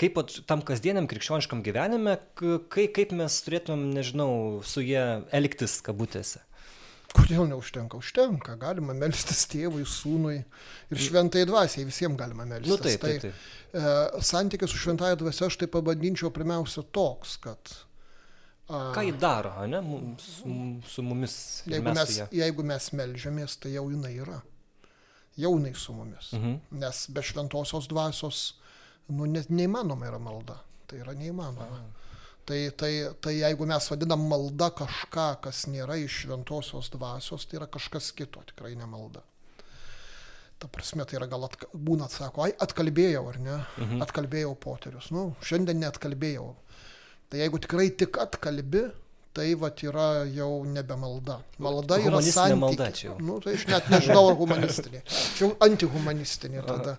Kaip vat tam kasdieniam krikščioniškam gyvenime, kai, kaip mes turėtumėm, nežinau, su jie elgtis kabutėse? Kodėl neužtenka? Užtenka. Galima melstis tėvui, sūnui ir šventai dvasiai. Visiems galima melstis. Nu taip, taip, taip. E, santykis su šventąja dvasia aš tai pavadinčiau pirmiausia toks, kad Ką jį daro, ne, su, su mumis? Jeigu mes, mes, jeigu mes melžiamės, tai jau jinai yra. Jau jinai su mumis. Mhm. Nes be šventosios dvasios, nu, net neįmanoma yra malda. Tai yra neįmanoma. Aha. Tai, tai, tai jeigu mes vadinam malda kažką, kas nėra iš šventosios dvasios, tai yra kažkas kito, tikrai ne malda. Ta prasme, tai yra gal atka, būna, sako, ai, atkalbėjau ar ne, mhm. atkalbėjau poterius. Nu, šiandien net kalbėjau, Tai jeigu tikrai tik atkalbi, tai vat yra jau nebe malda. Malda yra santykiai. Malda čia jau. Nu, tai aš net nežinau, ar humanistinė. Čia jau antihumanistinė tada,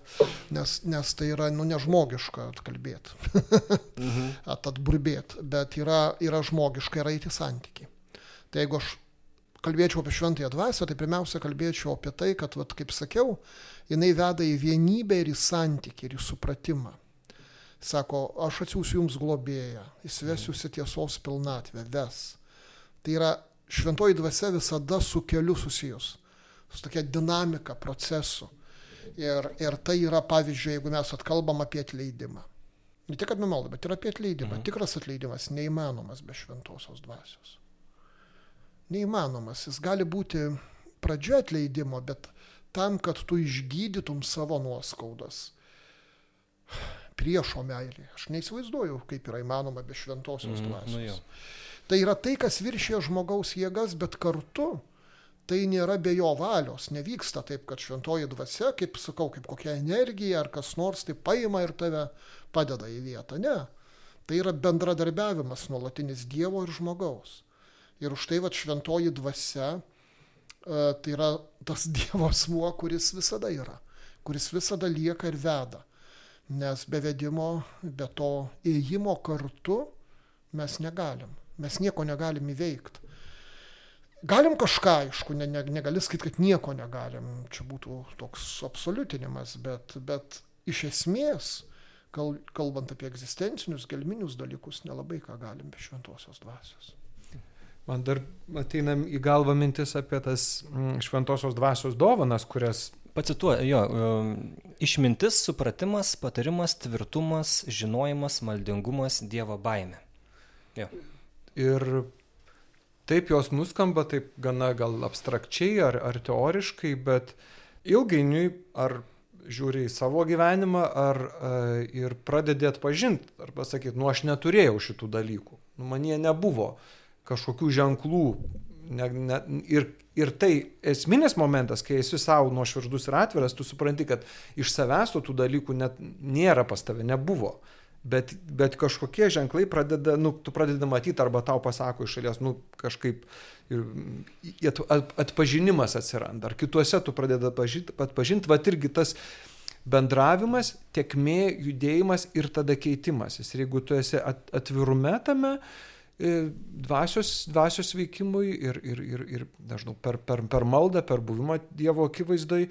nes, nes tai yra nu, nežmogiška atkalbėti, mhm. atburbėti, bet yra, yra žmogiška yra įti santykiai. Tai jeigu aš kalbėčiau apie šventąją dvasę, tai pirmiausia kalbėčiau apie tai, kad, vat, kaip sakiau, jinai veda į vienybę ir į santykį ir į supratimą. Sako, aš atsiųsiu jums globėją, įsivesiu į tiesos pilnatvę, ves. Tai yra šventoji dvasia visada su keliu susijus, su tokia dinamika procesų. Ir, ir tai yra, pavyzdžiui, jeigu mes atkalbam apie atleidimą. Ne tik apie maldą, bet ir apie atleidimą. Mhm. Tikras atleidimas neįmanomas be šventosios dvasios. Neįmanomas. Jis gali būti pradžia atleidimo, bet tam, kad tu išgydytum savo nuoskaudas priešo meilė. Aš neįsivaizduoju, kaip yra įmanoma be šventosios mm, dvasios. Nu jau. tai yra tai, kas viršė žmogaus jėgas, bet kartu tai nėra be jo valios. Nevyksta taip, kad šventoji dvasia, kaip sakau, kaip kokia energija ar kas nors, tai paima ir tave padeda į vietą. Ne. Tai yra bendradarbiavimas nuolatinis Dievo ir žmogaus. Ir už tai va šventoji dvasia, e, tai yra tas Dievo asmuo, kuris visada yra, kuris visada lieka ir veda nes be vedimo, be to ėjimo kartu mes negalim. Mes nieko negalim įveikti. Galim kažką, aišku, ne, ne, negali sakyti, kad nieko negalim, čia būtų toks absoliutinimas, bet, bet iš esmės, kal, kalbant apie egzistencinius, gelminius dalykus, nelabai ką galim be šventosios dvasios. Man dar ateina į galvą mintis apie tas mm, šventosios dvasios dovanas, kurias Pacituoju, jo, um, išmintis, supratimas, patarimas, tvirtumas, žinojimas, maldingumas, Dievo baime. Jo. Ir taip jos nuskamba, taip gana gal abstrakčiai ar, ar teoriškai, bet ilgainiui ar žiūri į savo gyvenimą, ar uh, ir pradedi atpažinti, arba sakyti, nu aš neturėjau šitų dalykų, nu man jie nebuvo kažkokių ženklų ne, ne, ir Ir tai esminis momentas, kai esi savo nuoširdus ir atviras, tu supranti, kad iš savęs tų dalykų net nėra pas tave, nebuvo. Bet, bet kažkokie ženklai pradeda, nu, tu pradedi matyti arba tau pasako iš šalies, nu, kažkaip at, atpažinimas atsiranda. Ar kituose tu pradedi atpažinti, atpažinti, va irgi tas bendravimas, tiekmė, judėjimas ir tada keitimasis. Ir jeigu tu esi at, atvirume tame, uh, dvasios, dvasios veikimui ir, ir, ir, ir nežinau, per, per, per maldą, per buvimą Dievo akivaizdoj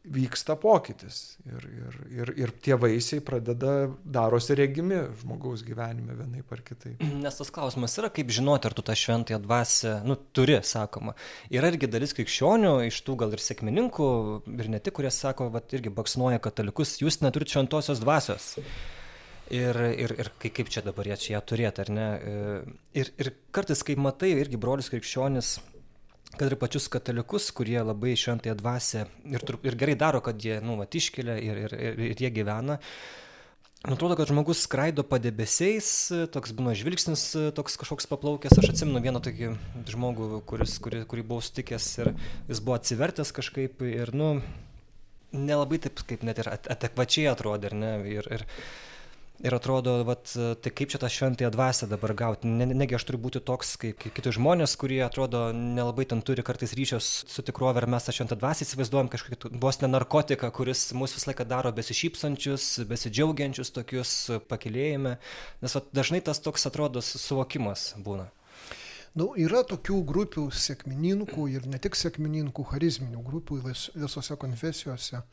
vyksta pokytis. Ir, ir, ir, ir tie vaisiai pradeda darosi regimi žmogaus gyvenime vienai par kitai. Nes tas klausimas yra, kaip žinoti, ar tu tą šventąją dvasę, nu, turi, sakoma. Yra irgi dalis krikščionių, iš tų gal ir sėkmininkų, ir ne tik, kurie sako, va, irgi baksnuoja katalikus, jūs neturite šventosios dvasios ir, ir, ir kaip čia dabar jie čia ją turėti, ar ne. E, ir, ir kartais, kai matai irgi brolius krikščionis, kad ir pačius katalikus, kurie labai šventąją dvasę ir, ir gerai daro, kad jie, nu, mat, iškelia ir, ir, ir, ir jie gyvena. Atrodo, kad žmogus skraido padebesiais, toks būna žvilgsnis, toks kažkoks paplaukęs. Aš atsimenu vieną tokį žmogų, kuris, kurį, kurį buvau sutikęs ir jis buvo atsivertęs kažkaip ir, nu, nelabai taip kaip net ir adekvačiai atrodė, ar ne? Ir, ir, ir atrodo, vat, tai kaip čia tą šventąją dvasę dabar gauti. Ne, negi aš turiu būti toks, kaip, kiti žmonės, kurie atrodo nelabai ten turi kartais ryšio su tikrovė, ar mes tą šventą dvasę įsivaizduojam kažkokį vos ne narkotiką, kuris mūsų visą laiką daro besišypsančius, besidžiaugiančius tokius pakilėjime. Nes vat, dažnai tas toks atrodo suvokimas būna. Nu, yra tokių grupių sėkmininkų ir ne tik sėkmininkų, charizminių grupių vis, visose konfesijose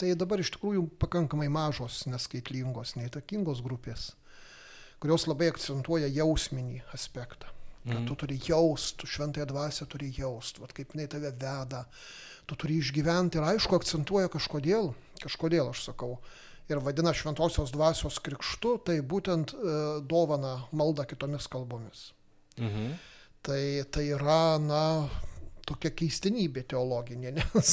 tai dabar iš tikrųjų pakankamai mažos, neskaitlingos, neįtakingos grupės, kurios labai akcentuoja jausminį aspektą. Kad mm. tu turi jaust, tu šventąją dvasę turi jaust, vat kaip jinai tave veda, tu turi išgyventi ir aišku akcentuoja kažkodėl, kažkodėl aš sakau, ir vadina šventosios dvasios krikštu, tai būtent e, dovana malda kitomis kalbomis. Mhm. Tai, tai yra, na, tokia keistenybė teologinė, nes,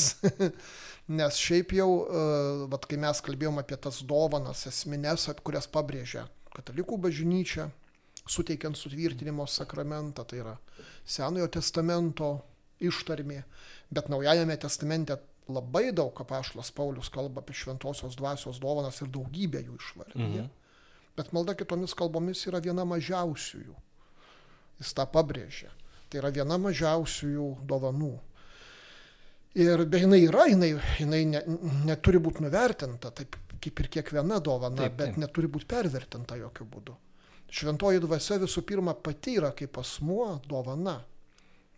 nes šiaip jau, uh, vat, kai mes kalbėjom apie tas dovanas esminės, kurias pabrėžia katalikų bažnyčia, suteikiant sutvirtinimo sakramentą, tai yra Senojo testamento ištarmė, bet Naujajame testamente labai daug apaštas Paulius kalba apie šventosios dvasios dovanas ir daugybę jų išvardyje. Mhm. Bet malda kitomis kalbomis yra viena mažiausiųjų. Jis tą pabrėžia. Tai yra viena mažiausiųjų dovanų. Ir be jinai yra, jinai, jinai ne, neturi būti nuvertinta, taip kaip ir kiekviena dovana, taip, taip. bet neturi būti pervertinta jokių būdų. Šventoji dvasia visų pirma pati yra kaip asmuo dovana.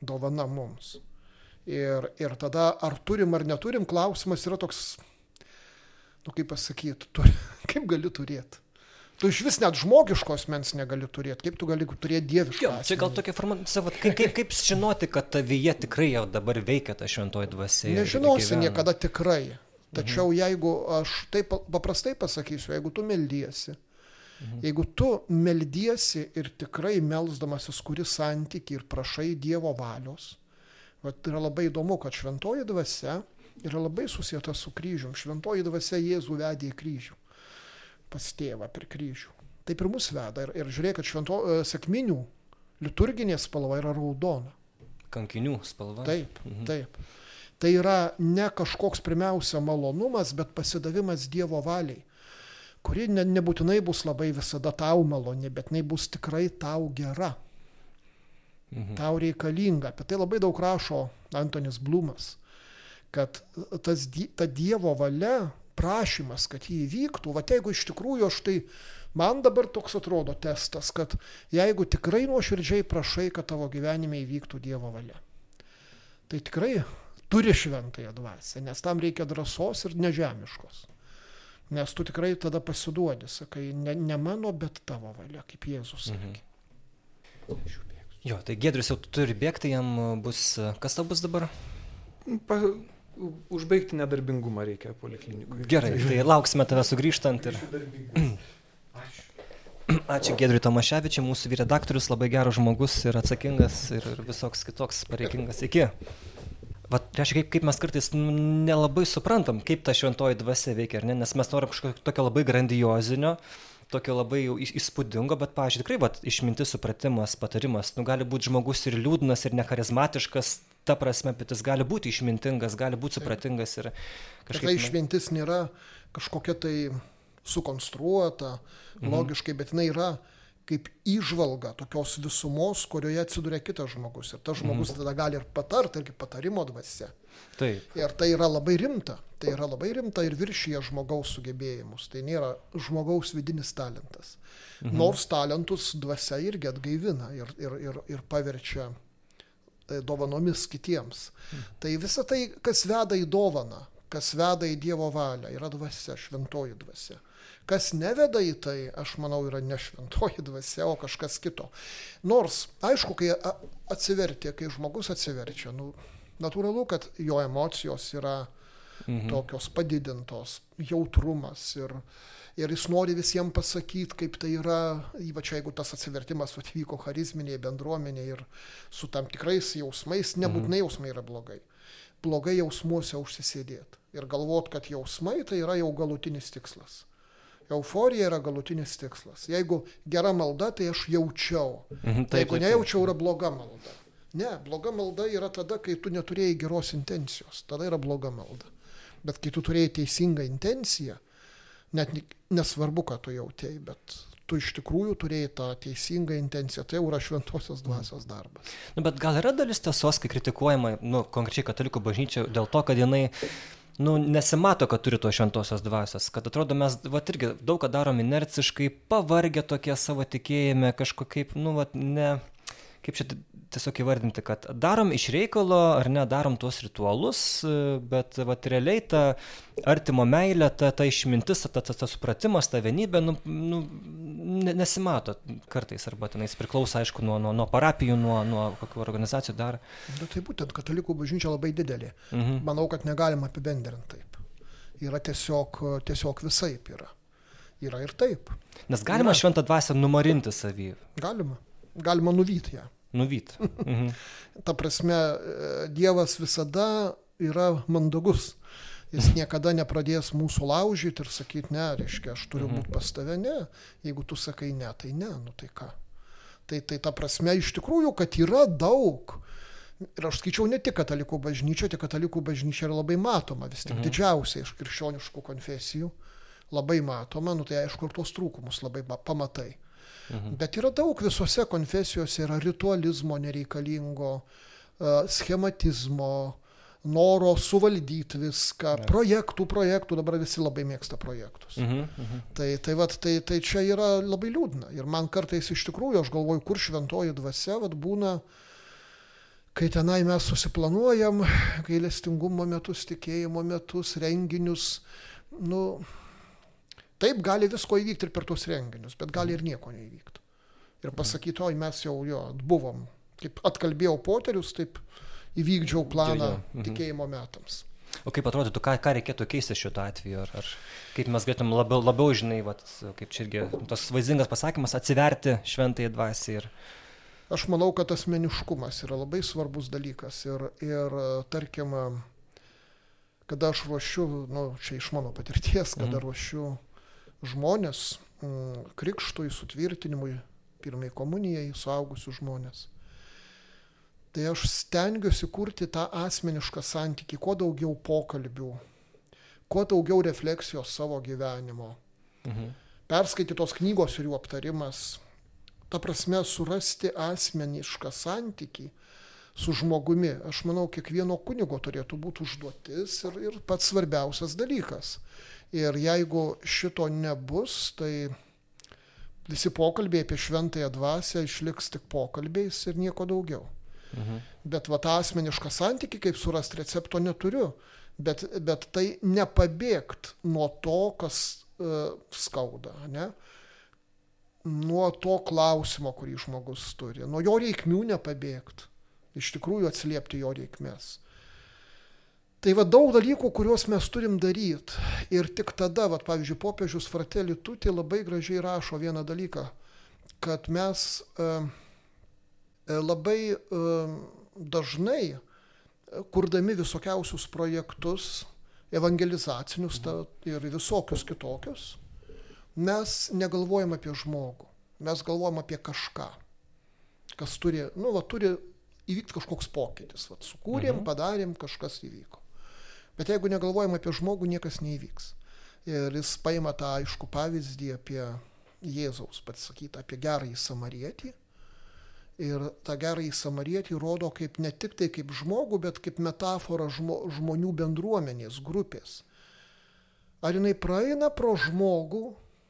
Dovana mums. Ir, ir tada ar turim ar neturim, klausimas yra toks, nu kaip pasakyti, turi, kaip gali turėti. Tu iš vis net žmogiškos mens negali turėti, kaip tu gali turėti dievišką. Jo, čia gal tokia forma, savo, kaip, kaip, kaip žinoti, kad tavyje tikrai jau dabar veikia ta šventoji dvasia. Nežinosi niekada tikrai. Tačiau mhm. jeigu aš taip paprastai pasakysiu, jeigu tu meldiesi, mhm. jeigu tu meldiesi ir tikrai melzdamasis kuri santyki ir prašai Dievo valios, vat, yra labai įdomu, kad šventoji dvasia yra labai susijęta su kryžium. Šventoji dvasia Jėzų vedė į kryžių pas tėvą per kryžių. Taip ir mus veda. Ir, ir žiūrėk, kad švento e, sekminių liturginė spalva yra raudona. Kankinių spalva. Taip, mhm. taip. Tai yra ne kažkoks pirmiausia malonumas, bet pasidavimas Dievo valiai, kuri ne, nebūtinai bus labai visada tau maloni, bet jinai bus tikrai tau gera. Mhm. Tau reikalinga. Apie tai labai daug rašo Antonis Blumas, kad tas, ta Dievo valia prašymas, kad jį įvyktų, va jeigu iš tikrųjų aš tai, man dabar toks atrodo testas, kad jeigu tikrai nuoširdžiai prašai, kad tavo gyvenime įvyktų Dievo valia, tai tikrai turi šventąją dvasę, nes tam reikia drąsos ir nežemiškos. Nes tu tikrai tada pasiduodi, sakai, ne, ne mano, bet tavo valia, kaip Jėzus sakė. Mhm. Jo, tai Gedrius jau turi bėgti, jam bus, kas tau bus dabar? Pa, užbaigti nedarbingumą reikia poliklinikui. Gerai, tai lauksime tave sugrįžtant ir... Ačiū Gedriui Tomaševičiui, mūsų vyredaktorius, labai geras žmogus ir atsakingas ir, ir visoks kitoks pareikingas. Iki. Vat, reiškia, kaip, kaip mes kartais nelabai suprantam, kaip ta šventoji dvasia veikia, ne? nes mes norim kažkokio tokio labai grandiozinio, tokio labai jau įspūdingo, bet, pažiūrėjau, tikrai, vat, išmintis, supratimas, patarimas, nu gali būti žmogus ir liūdnas, ir necharizmatiškas, ta prasme, bet jis gali būti išmintingas, gali būti supratingas ir kažkaip... Tai išmintis nėra kažkokia tai sukonstruota mhm. logiškai, bet jinai yra kaip įžvalga tokios visumos, kurioje atsiduria kitas žmogus. Ir tas žmogus mhm. tada gali ir patarti, irgi patarimo dvasia. Taip. Ir tai yra labai rimta. Tai yra labai rimta ir viršyje žmogaus sugebėjimus. Tai nėra žmogaus vidinis talentas. Mhm. Nors talentus dvasia irgi atgaivina ir, ir, ir, ir paverčia E, dovanomis kitiems. Tai visa tai, kas veda į dovaną, kas veda į Dievo valią, yra dvasia, šventoji dvasia. Kas neveda į tai, aš manau, yra ne šventoji dvasia, o kažkas kito. Nors, aišku, kai atsivertė, kai žmogus atsiverčia, nu, natūralu, kad jo emocijos yra mhm. tokios padidintos, jautrumas ir, ir jis nori visiems pasakyti, kaip tai yra, ypač jeigu tas atsivertimas atvyko charizminėje bendruomenėje ir su tam tikrais jausmais, nebūtinai mhm. jausmai yra blogai. Blogai jausmuose užsisėdėti ir galvot, kad jausmai tai yra jau galutinis tikslas. Euforija yra galutinis tikslas. Jeigu gera malda, tai aš jaučiau. Mhm, taip, Jeigu nejaučiau, yra bloga malda. Ne, bloga malda yra tada, kai tu neturėjai geros intencijos. Tada yra bloga malda. Bet kai tu turėjai teisingą intenciją, net nesvarbu, ką tu jautėjai, bet tu iš tikrųjų turėjai tą teisingą intenciją, tai jau yra šventosios mm. dvasios darbas. Nu, bet gal yra dalis tiesos, kai kritikuojama, nu, konkrečiai katalikų bažnyčia, dėl to, kad jinai nu, nesimato, kad turi to šventosios dvasios, kad atrodo mes, va, irgi daug ką darom inerciškai, pavargę tokie savo tikėjime, kažkokiaip, nu, va, ne, kaip čia tiesiog įvardinti, kad darom iš reikalo ar ne, darom tuos ritualus, bet vat, realiai ta artimo meilė, ta, ta išmintis, ta, ta, ta supratimas, ta vienybė, nu, nu, nesimato kartais, arba tenais priklauso, aišku, nuo, nuo, nuo parapijų, nuo, nuo kokių organizacijų dar. Na tai būtent, katalikų bažnyčia labai didelė. Mhm. Manau, kad negalima apibendrinti taip. Yra tiesiog, tiesiog visaip yra. Yra ir taip. Nes galima yra. šventą dvasę numarinti savį. Galima. galima nuvyti ją. Nuvyt. Mhm. Ta prasme, e, Dievas visada yra mandagus. Jis niekada nepradės mūsų laužyti ir sakyti, ne, reiškia, aš turiu būti pas tave, ne. Jeigu tu sakai ne, tai ne, nu tai ką. Tai, tai ta prasme iš tikrųjų, kad yra daug. Ir aš skaičiau ne tik katalikų bažnyčio, tik katalikų bažnyčia yra labai matoma, vis tik mhm. didžiausia iš krikščioniškų konfesijų, labai matoma, nu tai aišku, ir tuos trūkumus labai pamatai. Mhm. Bet yra daug visose konfesijose, yra ritualizmo nereikalingo, e, schematizmo, noro suvaldyti viską, ne. projektų, projektų, dabar visi labai mėgsta projektus. Mhm, mhm. Tai, tai, vat, tai, tai čia yra labai liūdna. Ir man kartais iš tikrųjų, aš galvoju, kur šventoji dvasia vat, būna, kai tenai mes susiplanuojam gailestingumo metus, tikėjimo metus, renginius, nu, Taip gali visko įvykti ir per tuos renginius, bet gali ir nieko neįvykti. Ir pasakyti, oi mes jau jo buvom, kaip atkalbėjau poterius, taip įvykdžiau planą mhm. tikėjimo metams. O kaip atrodytų, ką, ką reikėtų keisti šituo atveju? Ar, ar kaip mes galėtum labiau, labiau žinai, vat, kaip čia irgi tas vaizdingas pasakymas, atsiverti šventai dvasiai ir... Aš manau, kad asmeniškumas yra labai svarbus dalykas. Ir, ir tarkim, kada aš ruošiu, nu, čia iš mano patirties, kada mm. ruošiu žmonės mm, krikštui, sutvirtinimui, pirmai komunijai, suaugusių žmonės. Tai aš stengiuosi kurti tą asmenišką santykį, kuo daugiau pokalbių, kuo daugiau refleksijos savo gyvenimo. Mhm. Perskaitytos knygos ir jų aptarimas. Ta prasme, surasti asmenišką santykį su žmogumi. Aš manau, kiekvieno kunigo turėtų būti užduotis ir, ir pats svarbiausias dalykas. Ir jeigu šito nebus, tai visi pokalbiai apie šventąją dvasę išliks tik pokalbiais ir nieko daugiau. Mhm. Bet va tą asmenišką santyki, kaip surasti recepto neturiu. Bet, bet tai nepabėgt nuo to, kas uh, skauda, ne? nuo to klausimo, kurį žmogus turi, nuo jo reikmių nepabėgt, iš tikrųjų atsiliepti jo reikmės. Tai va daug dalykų, kuriuos mes turim daryti. Ir tik tada, va, pavyzdžiui, popiežius Fratelli Tuti labai gražiai rašo vieną dalyką, kad mes uh, labai uh, dažnai, kurdami visokiausius projektus, evangelizacinius ta, ir visokius kitokius, mes negalvojam apie žmogų, mes galvojam apie kažką, kas turi, nu, va, turi įvykti kažkoks pokytis. Va, sukūrėm, mhm. padarėm, kažkas įvyko. Bet jeigu negalvojam apie žmogų, niekas neįvyks. Ir jis paima tą aišku pavyzdį apie Jėzaus, pats sakytą, apie gerąjį samarietį. Ir tą gerąjį samarietį rodo kaip ne tik tai kaip žmogų, bet kaip metafora žmo, žmonių bendruomenės, grupės. Ar jinai praeina pro žmogų,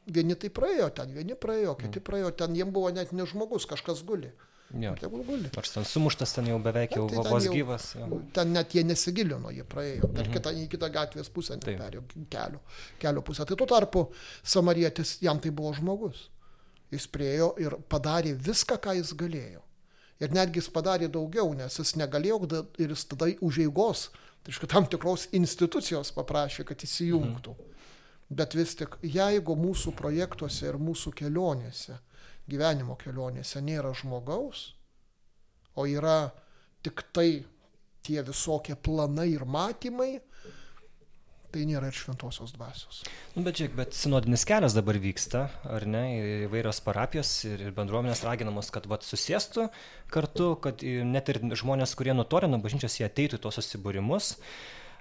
vieni tai praėjo ten, vieni praėjo, kiti mm. praėjo ten, jiem buvo net ne žmogus, kažkas guli. Jo. Tegul guli. Nors ten sumuštas, ten jau beveik jau tai vos gyvas. Jau. Ten net jie nesigilino, jie praėjo per mhm. kitą, į kitą gatvės pusę, perėjo kelio, kelio pusę. Tai tuo tarpu samarietis, jam tai buvo žmogus. Jis priejo ir padarė viską, ką jis galėjo. Ir netgi jis padarė daugiau, nes jis negalėjo ir jis tada užeigos, tai iš tam tikros institucijos paprašė, kad įsijungtų. Mhm. Bet vis tik, jeigu mūsų projektuose ir mūsų kelionėse gyvenimo kelionėse nėra žmogaus, o yra tik tai tie visokie planai ir matymai, tai nėra ir šventosios dvasios. Nu, bet žiūrėk, bet sinodinis kelias dabar vyksta, ar ne, įvairios parapijos ir bendruomenės raginamos, kad vat, susėstų kartu, kad net ir žmonės, kurie nutolė nuo bažnyčios, jie ateitų į tos susibūrimus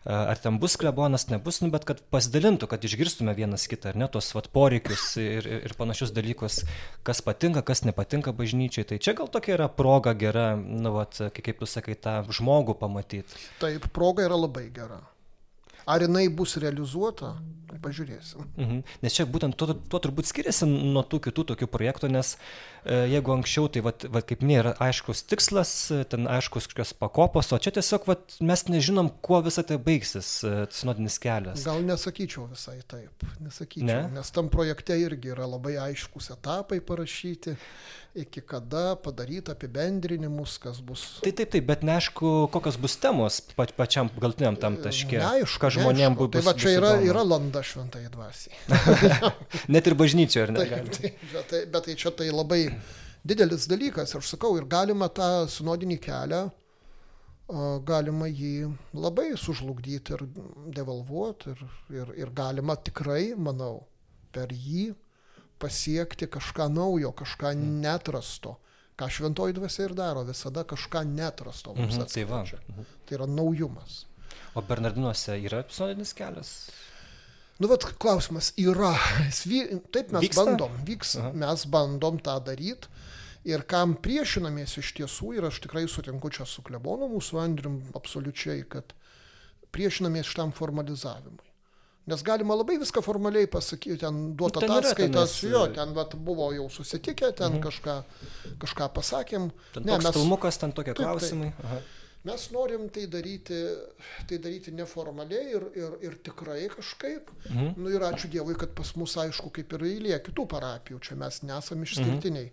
ar ten bus klebonas, nebus, nu, bet kad pasidalintų, kad išgirstume vienas kitą, ar ne, tos vat, poreikius ir, ir panašius dalykus, kas patinka, kas nepatinka bažnyčiai. Tai čia gal tokia yra proga gera, nu, vat, kaip tu sakai, tą žmogų pamatyti. Taip, proga yra labai gera. Ar jinai bus realizuota, pažiūrėsim. Mhm. Nes čia būtent tuo, tuo turbūt skiriasi nuo tų kitų tokių projektų, nes e, jeigu anksčiau tai, vat, vat, kaip nėra aiškus tikslas, ten aiškus kažkokios pakopos, o čia tiesiog vat, mes nežinom, kuo visą tai baigsis, e, sinodinis kelias. Gal nesakyčiau visai taip, nesakyčiau, ne? nes tam projekte irgi yra labai aiškus etapai parašyti iki kada padaryt apibendrinimus, kas bus. Tai taip, taip, bet neaišku, kokios bus temos pa, pačiam galtiniam tam taške. Neaišku, ką žmonėms bus. Tai va čia yra, įdomu. yra landa šventai dvasiai. Net ir bažnyčioje, ar ne? Taip, taip, bet, tai, bet tai čia tai labai didelis dalykas, aš sakau, ir galima tą sinodinį kelią, galima jį labai sužlugdyti ir devalvuoti ir, ir, ir galima tikrai, manau, per jį pasiekti kažką naujo, kažką mm. netrasto. Ką šventoji dvasia ir daro, visada kažką netrasto mums mhm, tai atskleidžia. va. Mhm. Tai yra naujumas. O Bernardinuose yra sinodinis kelias? Nu, bet klausimas yra. Taip mes Vyksta? bandom, vyks, Aha. mes bandom tą daryti. Ir kam priešinamės iš tiesų, ir aš tikrai sutinku čia su klebonu mūsų Andrium absoliučiai, kad priešinamės šitam formalizavimui. Nes galima labai viską formaliai pasakyti, ten duoti Nu, ataskaitas, jo, e, ten vat, buvo jau susitikę, ten Mhm. kažką, kažką pasakėm. Ten Ne, mes- filmukas, ten tokie Taip, taip. klausimai. Aha. Mes norim tai daryti, tai daryti neformaliai ir, ir, ir tikrai kažkaip. Mhm. Nu ir ačiū Dievui, kad pas mus, aišku, kaip ir eilė kitų parapijų, čia mes nesame išskirtiniai.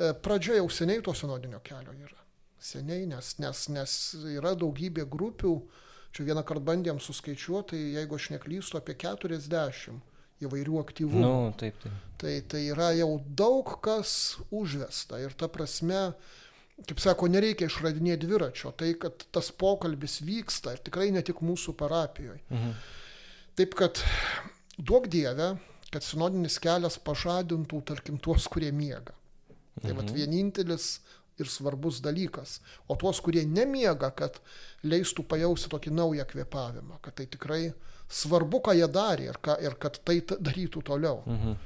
E, Pradžia jau seniai to sinodinio kelio yra. Seniai, nes, nes, nes yra daugybė grupių, čia vieną kartą bandėm suskaičiuoti, tai jeigu aš neklystu, apie 40 įvairių aktyvumų. Nu, taip, taip. Tai, tai yra jau daug kas užvesta ir ta prasme, kaip sako, nereikia išradinėti dviračio, tai kad tas pokalbis vyksta ir tikrai ne tik mūsų parapijoje. Mhm. Taip kad duok Dieve, kad sinodinis kelias pažadintų, tarkim, tuos, kurie miega. Tai mhm. vat vienintelis ir svarbus dalykas. O tuos, kurie nemiega, kad leistų pajausti tokį naują kvėpavimą, kad tai tikrai svarbu, ką jie darė ir, ką, ir kad tai darytų toliau. Mhm.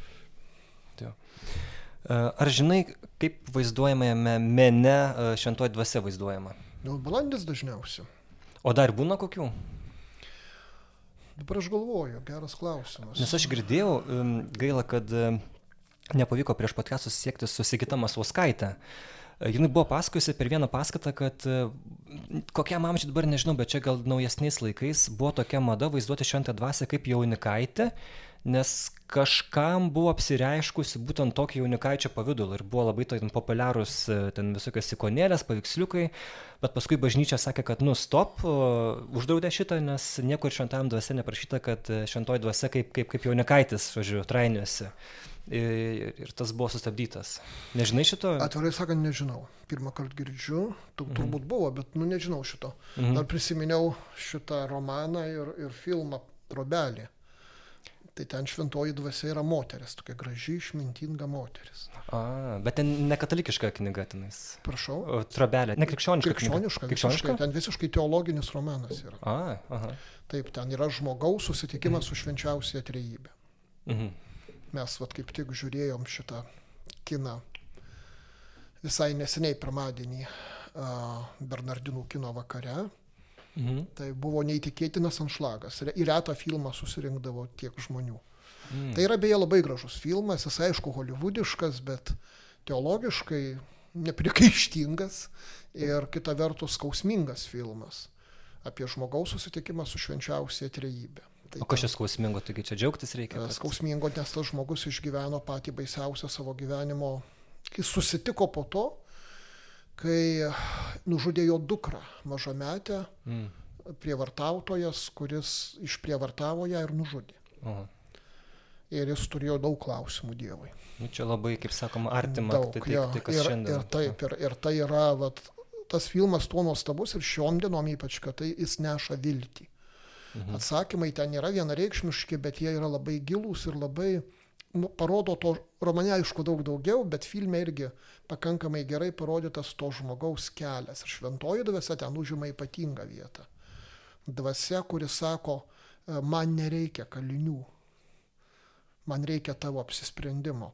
Jo. E, Ar žinai, kaip vaizduojamame mene e, šventoji dvasia vaizduojama? Nu, balandis dažniausiai. O dar būna kokių? Dabar aš galvoju, geras klausimas. Nes aš girdėjau, gaila, kad nepavyko prieš podcast'ą susisiekti su Sigita Masvauskaitė. E, Jinai buvo pasakojusi per vieną paskaitą, kad e, kokiam amžiui dabar nežinau, bet čia gal naujesniais laikais buvo tokia mada vaizduoti šventą dvasę kaip jaunikaitę, nes kažkam buvo apsireiškusi būtent tokį jaunikaičio pavydalą ir buvo labai ten populiarūs e, ten visokios ikonėlės, paveiksliukai, bet paskui bažnyčia sakė, kad nu stop, uždraudė šitą, nes niekur šventam dvasia neprašyta, kad e, šventoji dvasia kaip, kaip, kaip jaunikaitis, žodžiu, trainiuosi. Ir, ir tas buvo sustabdytas. Nežinai šito? Atvirai sakant, nežinau. Pirmą kartą girdžiu, tu, Mhm. turbūt buvo, bet nu nežinau šito. Mhm. Dar prisiminiau šitą romaną ir, ir filmą Trobelį. Tai ten šventoji dvasia yra moteris, tokia graži, išmintinga moteris. A, bet ten ne katalikiška knyga tenais. Prašau. O, Trobelė. Ne krikščioniška. Krikščioniška, Krikščioniška? visiškai, ten visiškai teologinis romanas yra. A, aha. Taip, ten yra žmogaus susitikimas su švenčiausia trejybė. Mhm. Mes vat kaip tik žiūrėjom šitą kiną visai neseniai pirmadienį Bernardinų kino vakare. Mhm. Tai buvo neįtikėtinas anšlagas. Į retą filmą susirinkdavo tiek žmonių. Mm. Tai yra beje labai gražus filmas, jis aišku holivudiškas, bet teologiškai neprikaištingas ir kita vertus skausmingas filmas apie žmogaus susitikimą su švenčiausia trejybė. Tai O kas čia skausmingo, taigi čia džiaugtis reikia? E, kad- Skausmingo, nes tas žmogus išgyveno patį baisiausią savo gyvenimo. Jis susitiko po to, kai nužudė jo dukrą, mažametę, Mm. prievartautojas, kuris išprievartavo ją ir nužudė. Oho. Ir jis turėjo daug klausimų Dievui. Nu, čia labai, kaip sakoma, artima. daug, tai, tai, jo. tai kas ir, šiandien. ir taip, ir, ir tai yra, vat, tas filmas tuo nuostabus ir šiom dienom ypač, kad tai jis neša viltį. Mhm. Atsakymai ten nėra vienareikšmiški, bet jie yra labai gilūs ir labai nu, parodo to, romane aišku daug daugiau, bet filme irgi pakankamai gerai parodytas to žmogaus kelias. Ir šventoji dvasia ten užima ypatingą vietą. Dvasia, kuris sako, "E, man nereikia kalinių, man reikia tavo apsisprendimo.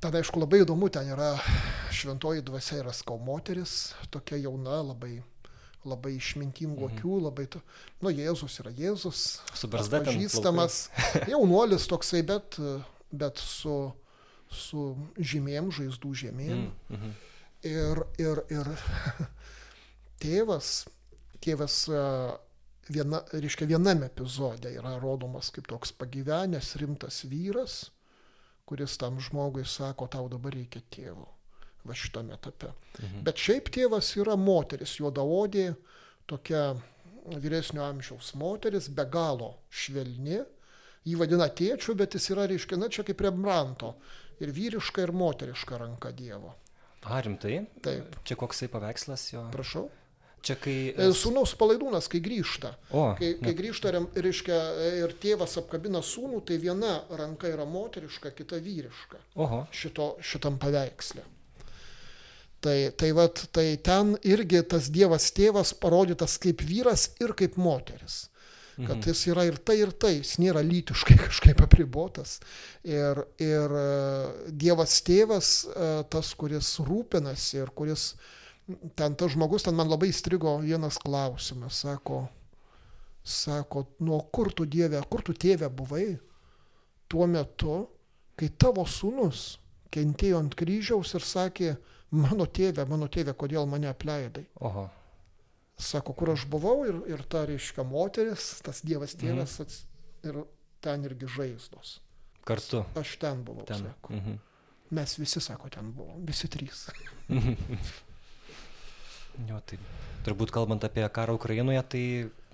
Tada, aišku, labai įdomu, ten yra šventoji dvasia yra skau moteris, tokia jauna, labai, labai išmintingų Mhm. akių, labai, to, nu, Jėzus yra Jėzus, pažįstamas, jaunuolis toksai, bet, bet su, su žymėm, žaizdų žymėm. Mm. Mhm. Ir, ir, ir tėvas, tėvas viena, reiškia, viename epizode yra rodomas kaip toks pagyvenęs rimtas vyras, kuris tam žmogui sako, tau dabar reikia tėvo. Va šitame etape. Mhm. Bet šiaip tėvas yra moteris, juodaodė, tokia vyresnio amžiaus moteris, be galo švelni. Jį vadina tėčiu, bet jis yra, reiškia, na čia kaip Rembranto. Ir vyriška, ir moteriška ranka Dievo. A, rimtai? Taip. Čia koksai paveikslas jo? Prašau. Čia kai... E, Sūnaus palaidūnas, kai grįžta. O, Kai, kai grįžta, rem- reiškia, ir tėvas apkabina sūnų, tai viena ranka yra moteriška, kita vyriška. oho. šito, šitam paveiksle. Tai, tai, vat, tai ten irgi tas Dievas tėvas parodytas kaip vyras ir kaip moteris. Kad jis yra ir tai, ir tai, jis nėra lytiškai kažkaip apribotas. Ir, ir e, Dievas tėvas, e, tas, kuris rūpinasi ir kuris, ten tas žmogus, ten man labai įstrigo vienas klausimas, sako, sako, nuo kur tu Dieve, kur tu tėve buvai tuo metu, kai tavo sūnus kentėjo ant kryžiaus ir sakė, mano tėve, mano tėve, kodėl mane apleidai. Oho. Sako, kur aš buvau ir, ir ta, reiškia, moteris, tas Dievas tėvas ats, ir ten irgi žaizdos. Kartu. Aš ten buvau. Ten. Sako. Mhm. Mes visi, sako, ten buvom, visi trys. Jo, tai turbūt kalbant apie karą Ukrainoje, tai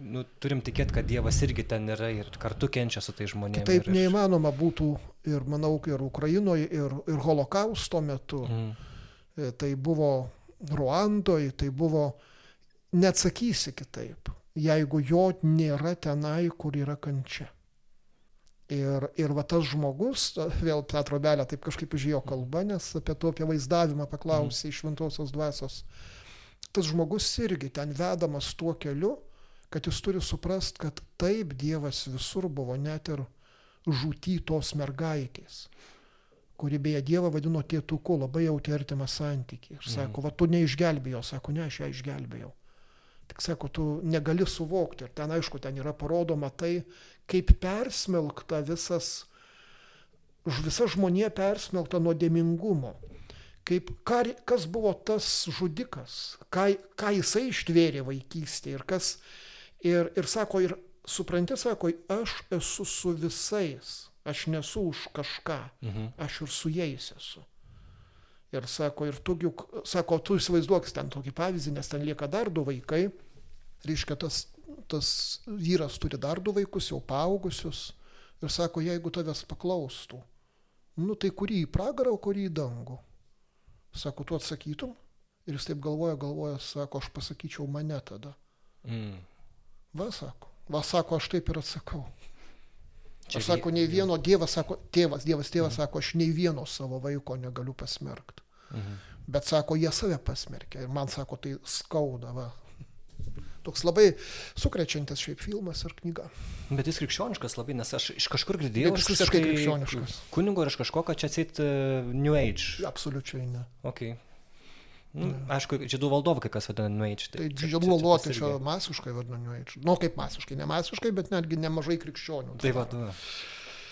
nu, turim tikėti, kad Dievas irgi ten yra ir kartu kenčia su tai žmonėmis. Taip ir, neįmanoma būtų ir, manau, ir Ukrainoje, ir, ir holokausto metu. Mhm. E, Tai buvo Ruandoje, tai buvo, neatsakysi kitaip, jeigu jo nėra tenai, kur yra kančia. Ir, ir va tas žmogus, vėl Petro Belė taip kažkaip užėjo kalba, nes apie to apie vaizdavimą paklausė iš Šventosios dvasios. Tas žmogus irgi ten vedamas tuo keliu, kad jis turi suprast, kad taip Dievas visur buvo, net ir žūty tos mergaitės kuri beje Dievą vadino tėtuku, labai jauti artimą santykį. Ir sako, va tu neišgelbėjau, sako, ne, aš ją išgelbėjau. Tik sako, tu negali suvokti. Ir ten, aišku, ten yra parodoma tai, kaip persmelkta visas, ž- visa žmonė persmelkta nuodėmingumo. Kaip, ką, kas buvo tas žudikas, ką, ką jisai ištvėrė vaikystėje ir kas. Ir, ir sako, ir supranti, sako, aš esu su visais, aš nesu už kažką, Mhm. aš ir su jais esu. Ir sako, ir tu, juk, sako, tu įsivaizduok ten tokį pavyzdį, nes ten lieka dar du vaikai. Reiškia, tas, tas vyras turi dar du vaikus, jau paaugusius. Ir sako, jeigu tavęs paklaustų, nu tai kurį į pragarą, kurį į dangų. Sako, tu atsakytum. Ir jis taip galvoja, galvoja, sako, aš pasakyčiau mane tada. Mm. Va, sako. Va, sako, aš taip ir atsakau. Čia Aš sako, nei vieno Dievas, sako, tėvas, Dievas, tėvas sako, aš nei vieno savo vaiko negaliu pasmerkti. Mhm. Bet sako, jie save pasmerkia. Ir man sako, tai skauda. Va. Toks labai sukrečiantis šiaip filmas ir knyga. Bet jis krikščioniškas labai, nes aš iš kažkur girdėjau. Jis iš visiškai krikščioniškas. Kunigo ir iš kažko, kad čia atsit uh, New Age. Absoliučiai ne. Okay. Nu, aišku, žydų valdovų kai kas vadina New Age. Tai didžiulų čia tas luotai čia masiškai vadinami. Nu, kaip masiškai, ne masiškai, bet netgi nemažai krikščionių. Tai va, du.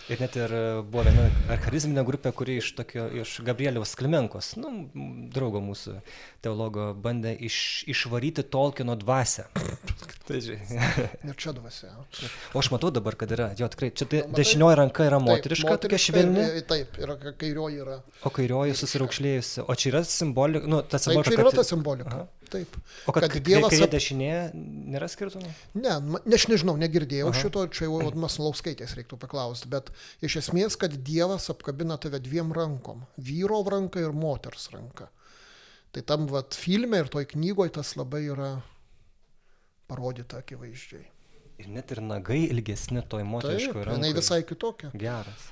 Ir net ir e, buvo viena ar charizminė grupė, kuri iš, tokio, iš Gabrieliaus Klimenkos, nu, draugo mūsų teologo, bandė iš, išvaryti Tolkieno dvasę. tai. Ir čia dvasia. o aš matau dabar, kad yra, jo tikrai, čia tai Matai? dešinioji ranka yra moteriška, tokia švelni, ir- Taip, ir kairioji yra. o kairioji susiraukšlėjusi. O čia yra simbolika, nu, ta Taip, simbolika. čia yra kad- ta simbolika. Aha. Taip. O kad, kad Dievas kairė dešinė nėra skirtumų? Ne, ne, aš nežinau, negirdėjau Aha. šito, čia jau Maslauskaitės reiktų paklausti, bet iš esmės, kad Dievas apkabina tave dviem rankom - vyro ranka ir moters ranka. Tai tam vat filme ir toj knygoje tas labai yra parodyta akivaizdžiai. Ir net ir nagai ilgesni toj moteriškoje rankoje. jinai visai kitokia. Geras.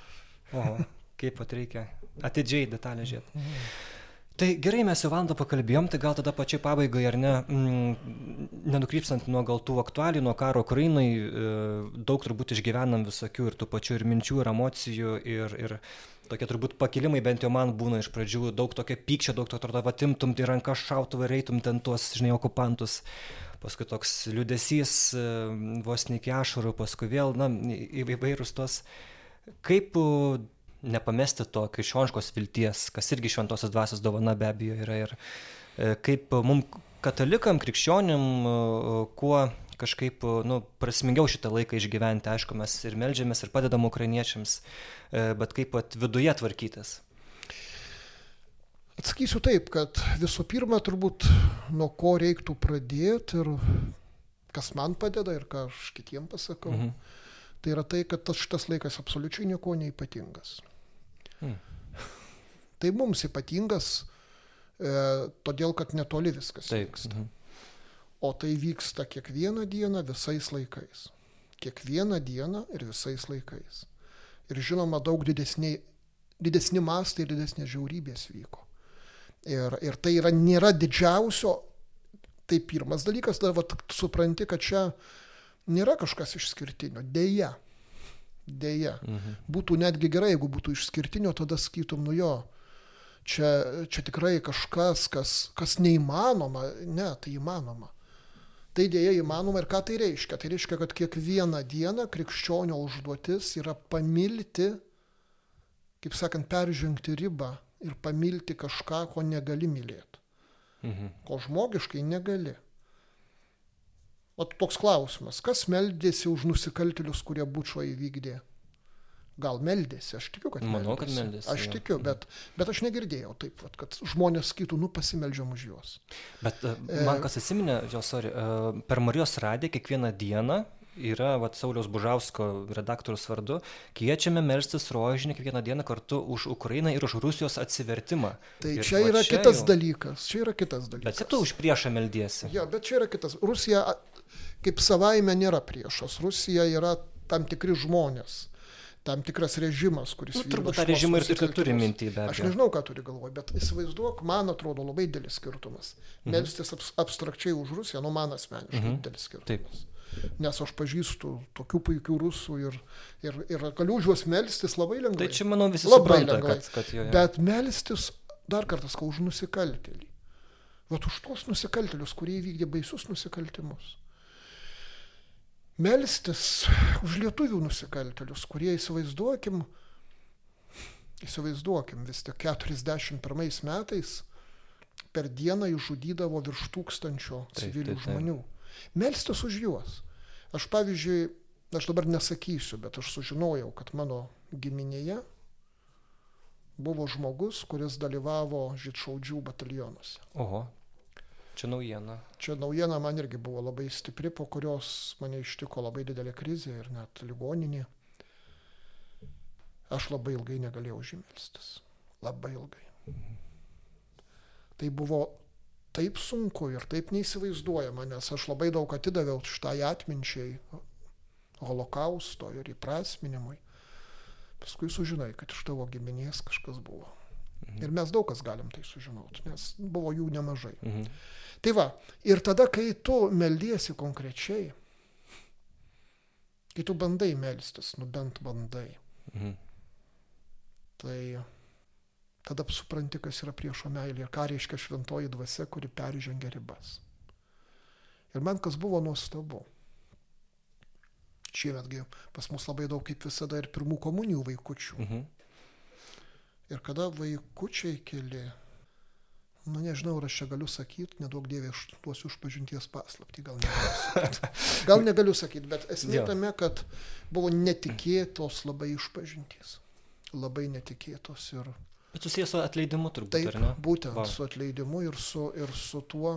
O, kaip pat reikia atidžiai detalę žiūrėti. Mhm. Tai gerai, mes jau valandą pakalbėjom, tai gal tada pačiai pabaigai, ar ne, mm, nenukrypstant nuo gal tų aktualių, nuo karo Ukrainai, e, daug turbūt išgyvenam visokių ir tų pačių ir minčių, ir emocijų, ir, ir tokie turbūt pakilimai bent jau man būna iš pradžių, daug tokio pykčio, daug to atrodo, vatimtum į ranką šautuvą ir eitum ten tuos, žinai, okupantus. Paskui toks liudesys, e, vos ne iki ašarų, paskui vėl, na, įvairūs tos. Kaip nepamesti to krikščioniškos vilties, kas irgi šventosios dvasios dovana be abejo yra ir e, kaip mums katalikam, krikščionim, e, kuo kažkaip e, nu, prasmingiau šitą laiką išgyventi, aišku, mes ir melžiamės, ir padedam ukrainiečiams, bet kaip pat viduje tvarkytis. Atsakysiu taip, kad visų pirma, turbūt nuo ko reiktų pradėti ir kas man padeda ir ką aš kitiem pasakau, Mhm. tai yra tai, kad tas šitas laikas absoliučiai nieko neipatingas. Mm. Tai mums ypatingas, e, todėl kad netoli viskas Taip. vyksta. Mhm. O tai vyksta kiekvieną dieną visais laikais. Kiekvieną dieną ir visais laikais. Ir žinoma, daug didesni, didesni mastai ir didesnės žiaurybės vyko. Ir, ir tai yra, nėra didžiausio, tai pirmas dalykas, tada vat, supranti, kad čia nėra kažkas išskirtinio. Deja. Deja. Mhm. Būtų netgi gerai, jeigu būtų išskirtinio, tada skaitom, nu jo, čia, čia tikrai kažkas, kas, kas neįmanoma. Ne, tai įmanoma. Tai dėja įmanoma ir ką tai reiškia? Tai reiškia, kad kiekvieną dieną krikščionio užduotis yra pamilti, kaip sakant, peržengti ribą ir pamilti kažką, ko negali mylėti. Mhm. Ko žmogiškai negali. O toks klausimas, kas meldėsi už nusikaltėlius, kurie būčio įvykdė? Gal meldėsi, aš tikiu, kad Manau, kad meldėsi, Aš tikiu, bet, bet aš negirdėjau taip, vat, kad žmonės sakytų, nu pasimeldžiam už juos. Bet e, man kas atsiminė, jo, sorry, e, per Marijos radiją kiekvieną dieną yra vat, Sauliaus Bužausko redaktorius vardu, kviečiame melstis rožinį kiekvieną dieną kartu už Ukrainą ir už Rusijos atsivertimą. Tai Ir čia va yra čia kitas jau- dalykas, čia yra kitas dalykas. Bet tu už priešą meldiesi. Jo, bet čia yra kitas. Rusija kaip savaime nėra priešas. Rusija yra tam tikri žmonės, tam tikras režimas, kuris... Nu, turbūt tą režimą ir, tu turi mintį be Aš nežinau, ką turi galvoje, bet įsivaizduok, man atrodo labai didelis skirtumas. Mhm. Melstis abs abstrakčiai už Rusiją, nu man asmeniškai Mhm. didelis skirtumas. Taip. Nes aš pažįstu tokių puikių rusų ir, ir, ir galiu už juos melstis labai lengvai. Tai čia, manau, visi Labai supranta, lengvai. kad, kad jo, jo. Bet melstis, dar kartą sakau, už nusikaltelį. Vat už tos nusikaltelius, kurie įvykdė baisius nusikaltimus. Melstis už lietuvių nusikaltelius, kurie įsivaizduokim, įsivaizduokim, vis tik 41 metais per dieną išžudydavo virš tūkstančio Taip, civilių taip, taip. žmonių. Melstis už juos. Aš pavyzdžiui, aš dabar nesakysiu, bet aš sužinojau, kad mano giminėje buvo žmogus, kuris dalyvavo žydšaudžių batalionuose. Oho. Čia naujiena. Čia naujiena man irgi buvo labai stipri, po kurios mane ištiko labai didelė krizė ir net ligoninė. Aš labai ilgai negalėjau žymelstis. Labai ilgai. Tai buvo taip sunku ir taip neįsivaizduojama, nes aš labai daug atidaviau šitai atminčiai holokausto ir įprasminimui. Paskui sužinai, kad iš tavo giminės kažkas buvo. Ir mes daug kas galim tai sužinoti, nes buvo jų nemažai. Mhm. Tai va, ir tada, kai tu meldiesi konkrečiai, kai tu bandai melstis, nu bent bandai, Mhm. tai tada supranti, kas yra priešo meilė ir ką reiškia šventoji dvasia, kuri peržengia ribas. Ir man kas buvo nuostabu. Šiemetgi pas mus labai daug, kaip visada, ir pirmų komunijų vaikučių. Mhm. Ir kada vaikučiai keli, nu nežinau, ar aš čia galiu sakyti, nedaug dievė aš duosiu už pažinties paslapti, gal negaliu. Gal negaliu sakyti, bet esmė tame, kad buvo netikėtos labai išpažintys. Labai netikėtos ir Bet susijęs su atleidimu turbūt, taip, ne? būtent Va. su atleidimu ir su, ir su tuo,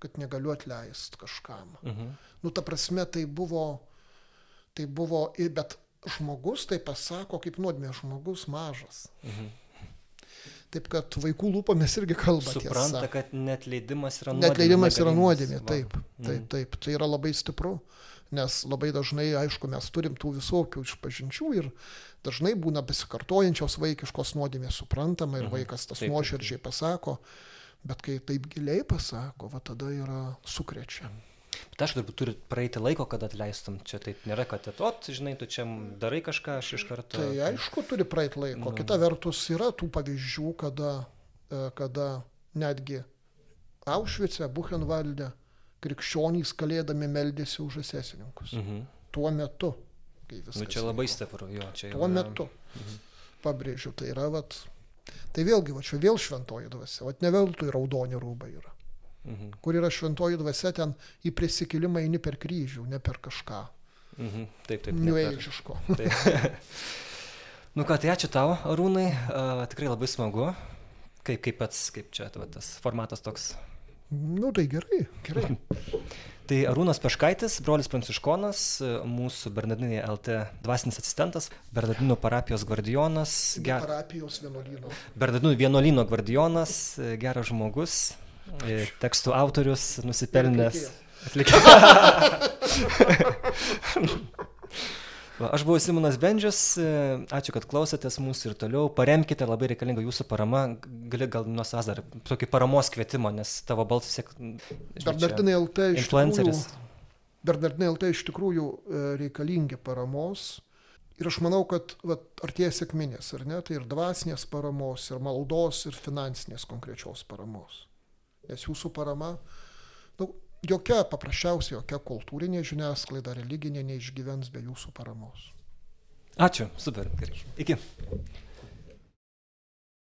kad negaliu atleisti kažkam. Mhm. Nu, ta prasme, tai buvo, tai buvo, bet žmogus tai pasako, kaip nuodmė žmogus mažas. Mhm. Taip kad vaikų lūpomis irgi kalba. Supranta, tiesa. kad netleidimas yra nuodėmė. Netleidimas yra negalinys. nuodėmė, taip, taip, Mhm. taip. Tai yra labai stipru, nes labai dažnai, aišku, mes turim tų visokių išpažinčių ir dažnai būna besikartojančios vaikiškos nuodėmės suprantama ir Mhm. vaikas tas nuoširdžiai pasako, bet kai taip giliai pasako, va tada yra sukrečia. Bet aš turbūt turi praeiti laiko, kad atleistum. Čia taip nėra, kad atot, žinai, tu čia darai kažką, aš iš karto. Tai aišku, turi praeit laiko. Nu. Kita vertus yra tų pavyzdžių, kada, e, kada netgi Aušvice, Buchenvalde krikščionys kalėdami meldėsi už esesininkus. Mhm. Tuo metu. Nu, čia labai stipru, jo, čia Tuo yra- metu. Pabrėžiu, tai yra, vat, tai vėlgi, va čia vėl šventoji dvasia, va ne veltui raudoni rūbai yra. Mhm. Kur yra šventoji dvasia, ten į prisikelimą eini per kryžių, ne per kažką. Mhm. Taip, taip. Taip. nu ką, tai ačiū tau, Arūnai, uh, tikrai labai smagu. Kaip, kaip pats, kaip čia va, tas formatas toks. Nu tai gerai, gerai. Tai Arūnas Peškaitis, brolis Pranciškonas, mūsų Bernardinė LT dvasinis asistentas, Bernardinų parapijos guardijonas. Ger... Parapijos vienuolyno. Bernardinų vienuolyno guardijonas, geras žmogus, tekstų autorius, nusipelnęs. Atlikėjas. Va, aš buvau Simonas Bendžius, ačiū, kad klausėtės mūsų ir toliau. Paremkite, labai reikalinga jūsų parama. Gali gal nuo Sazar tokį paramos kvietimą, nes tavo balsas siek... Bernardinai LT iš tikrųjų, Bernardinai LT iš tikrųjų e, reikalingi paramos. Ir aš manau, kad vat, artėja sėkminės, ar ne, tai ir dvasinės paramos, ir maldos, ir finansinės konkrečios paramos. Nes jūsų parama, nu, jokia paprasčiausiai jokia kultūrinė žiniasklaida religinė neišgyvens be jūsų paramos. Ačiū. Super. Gerai. Iki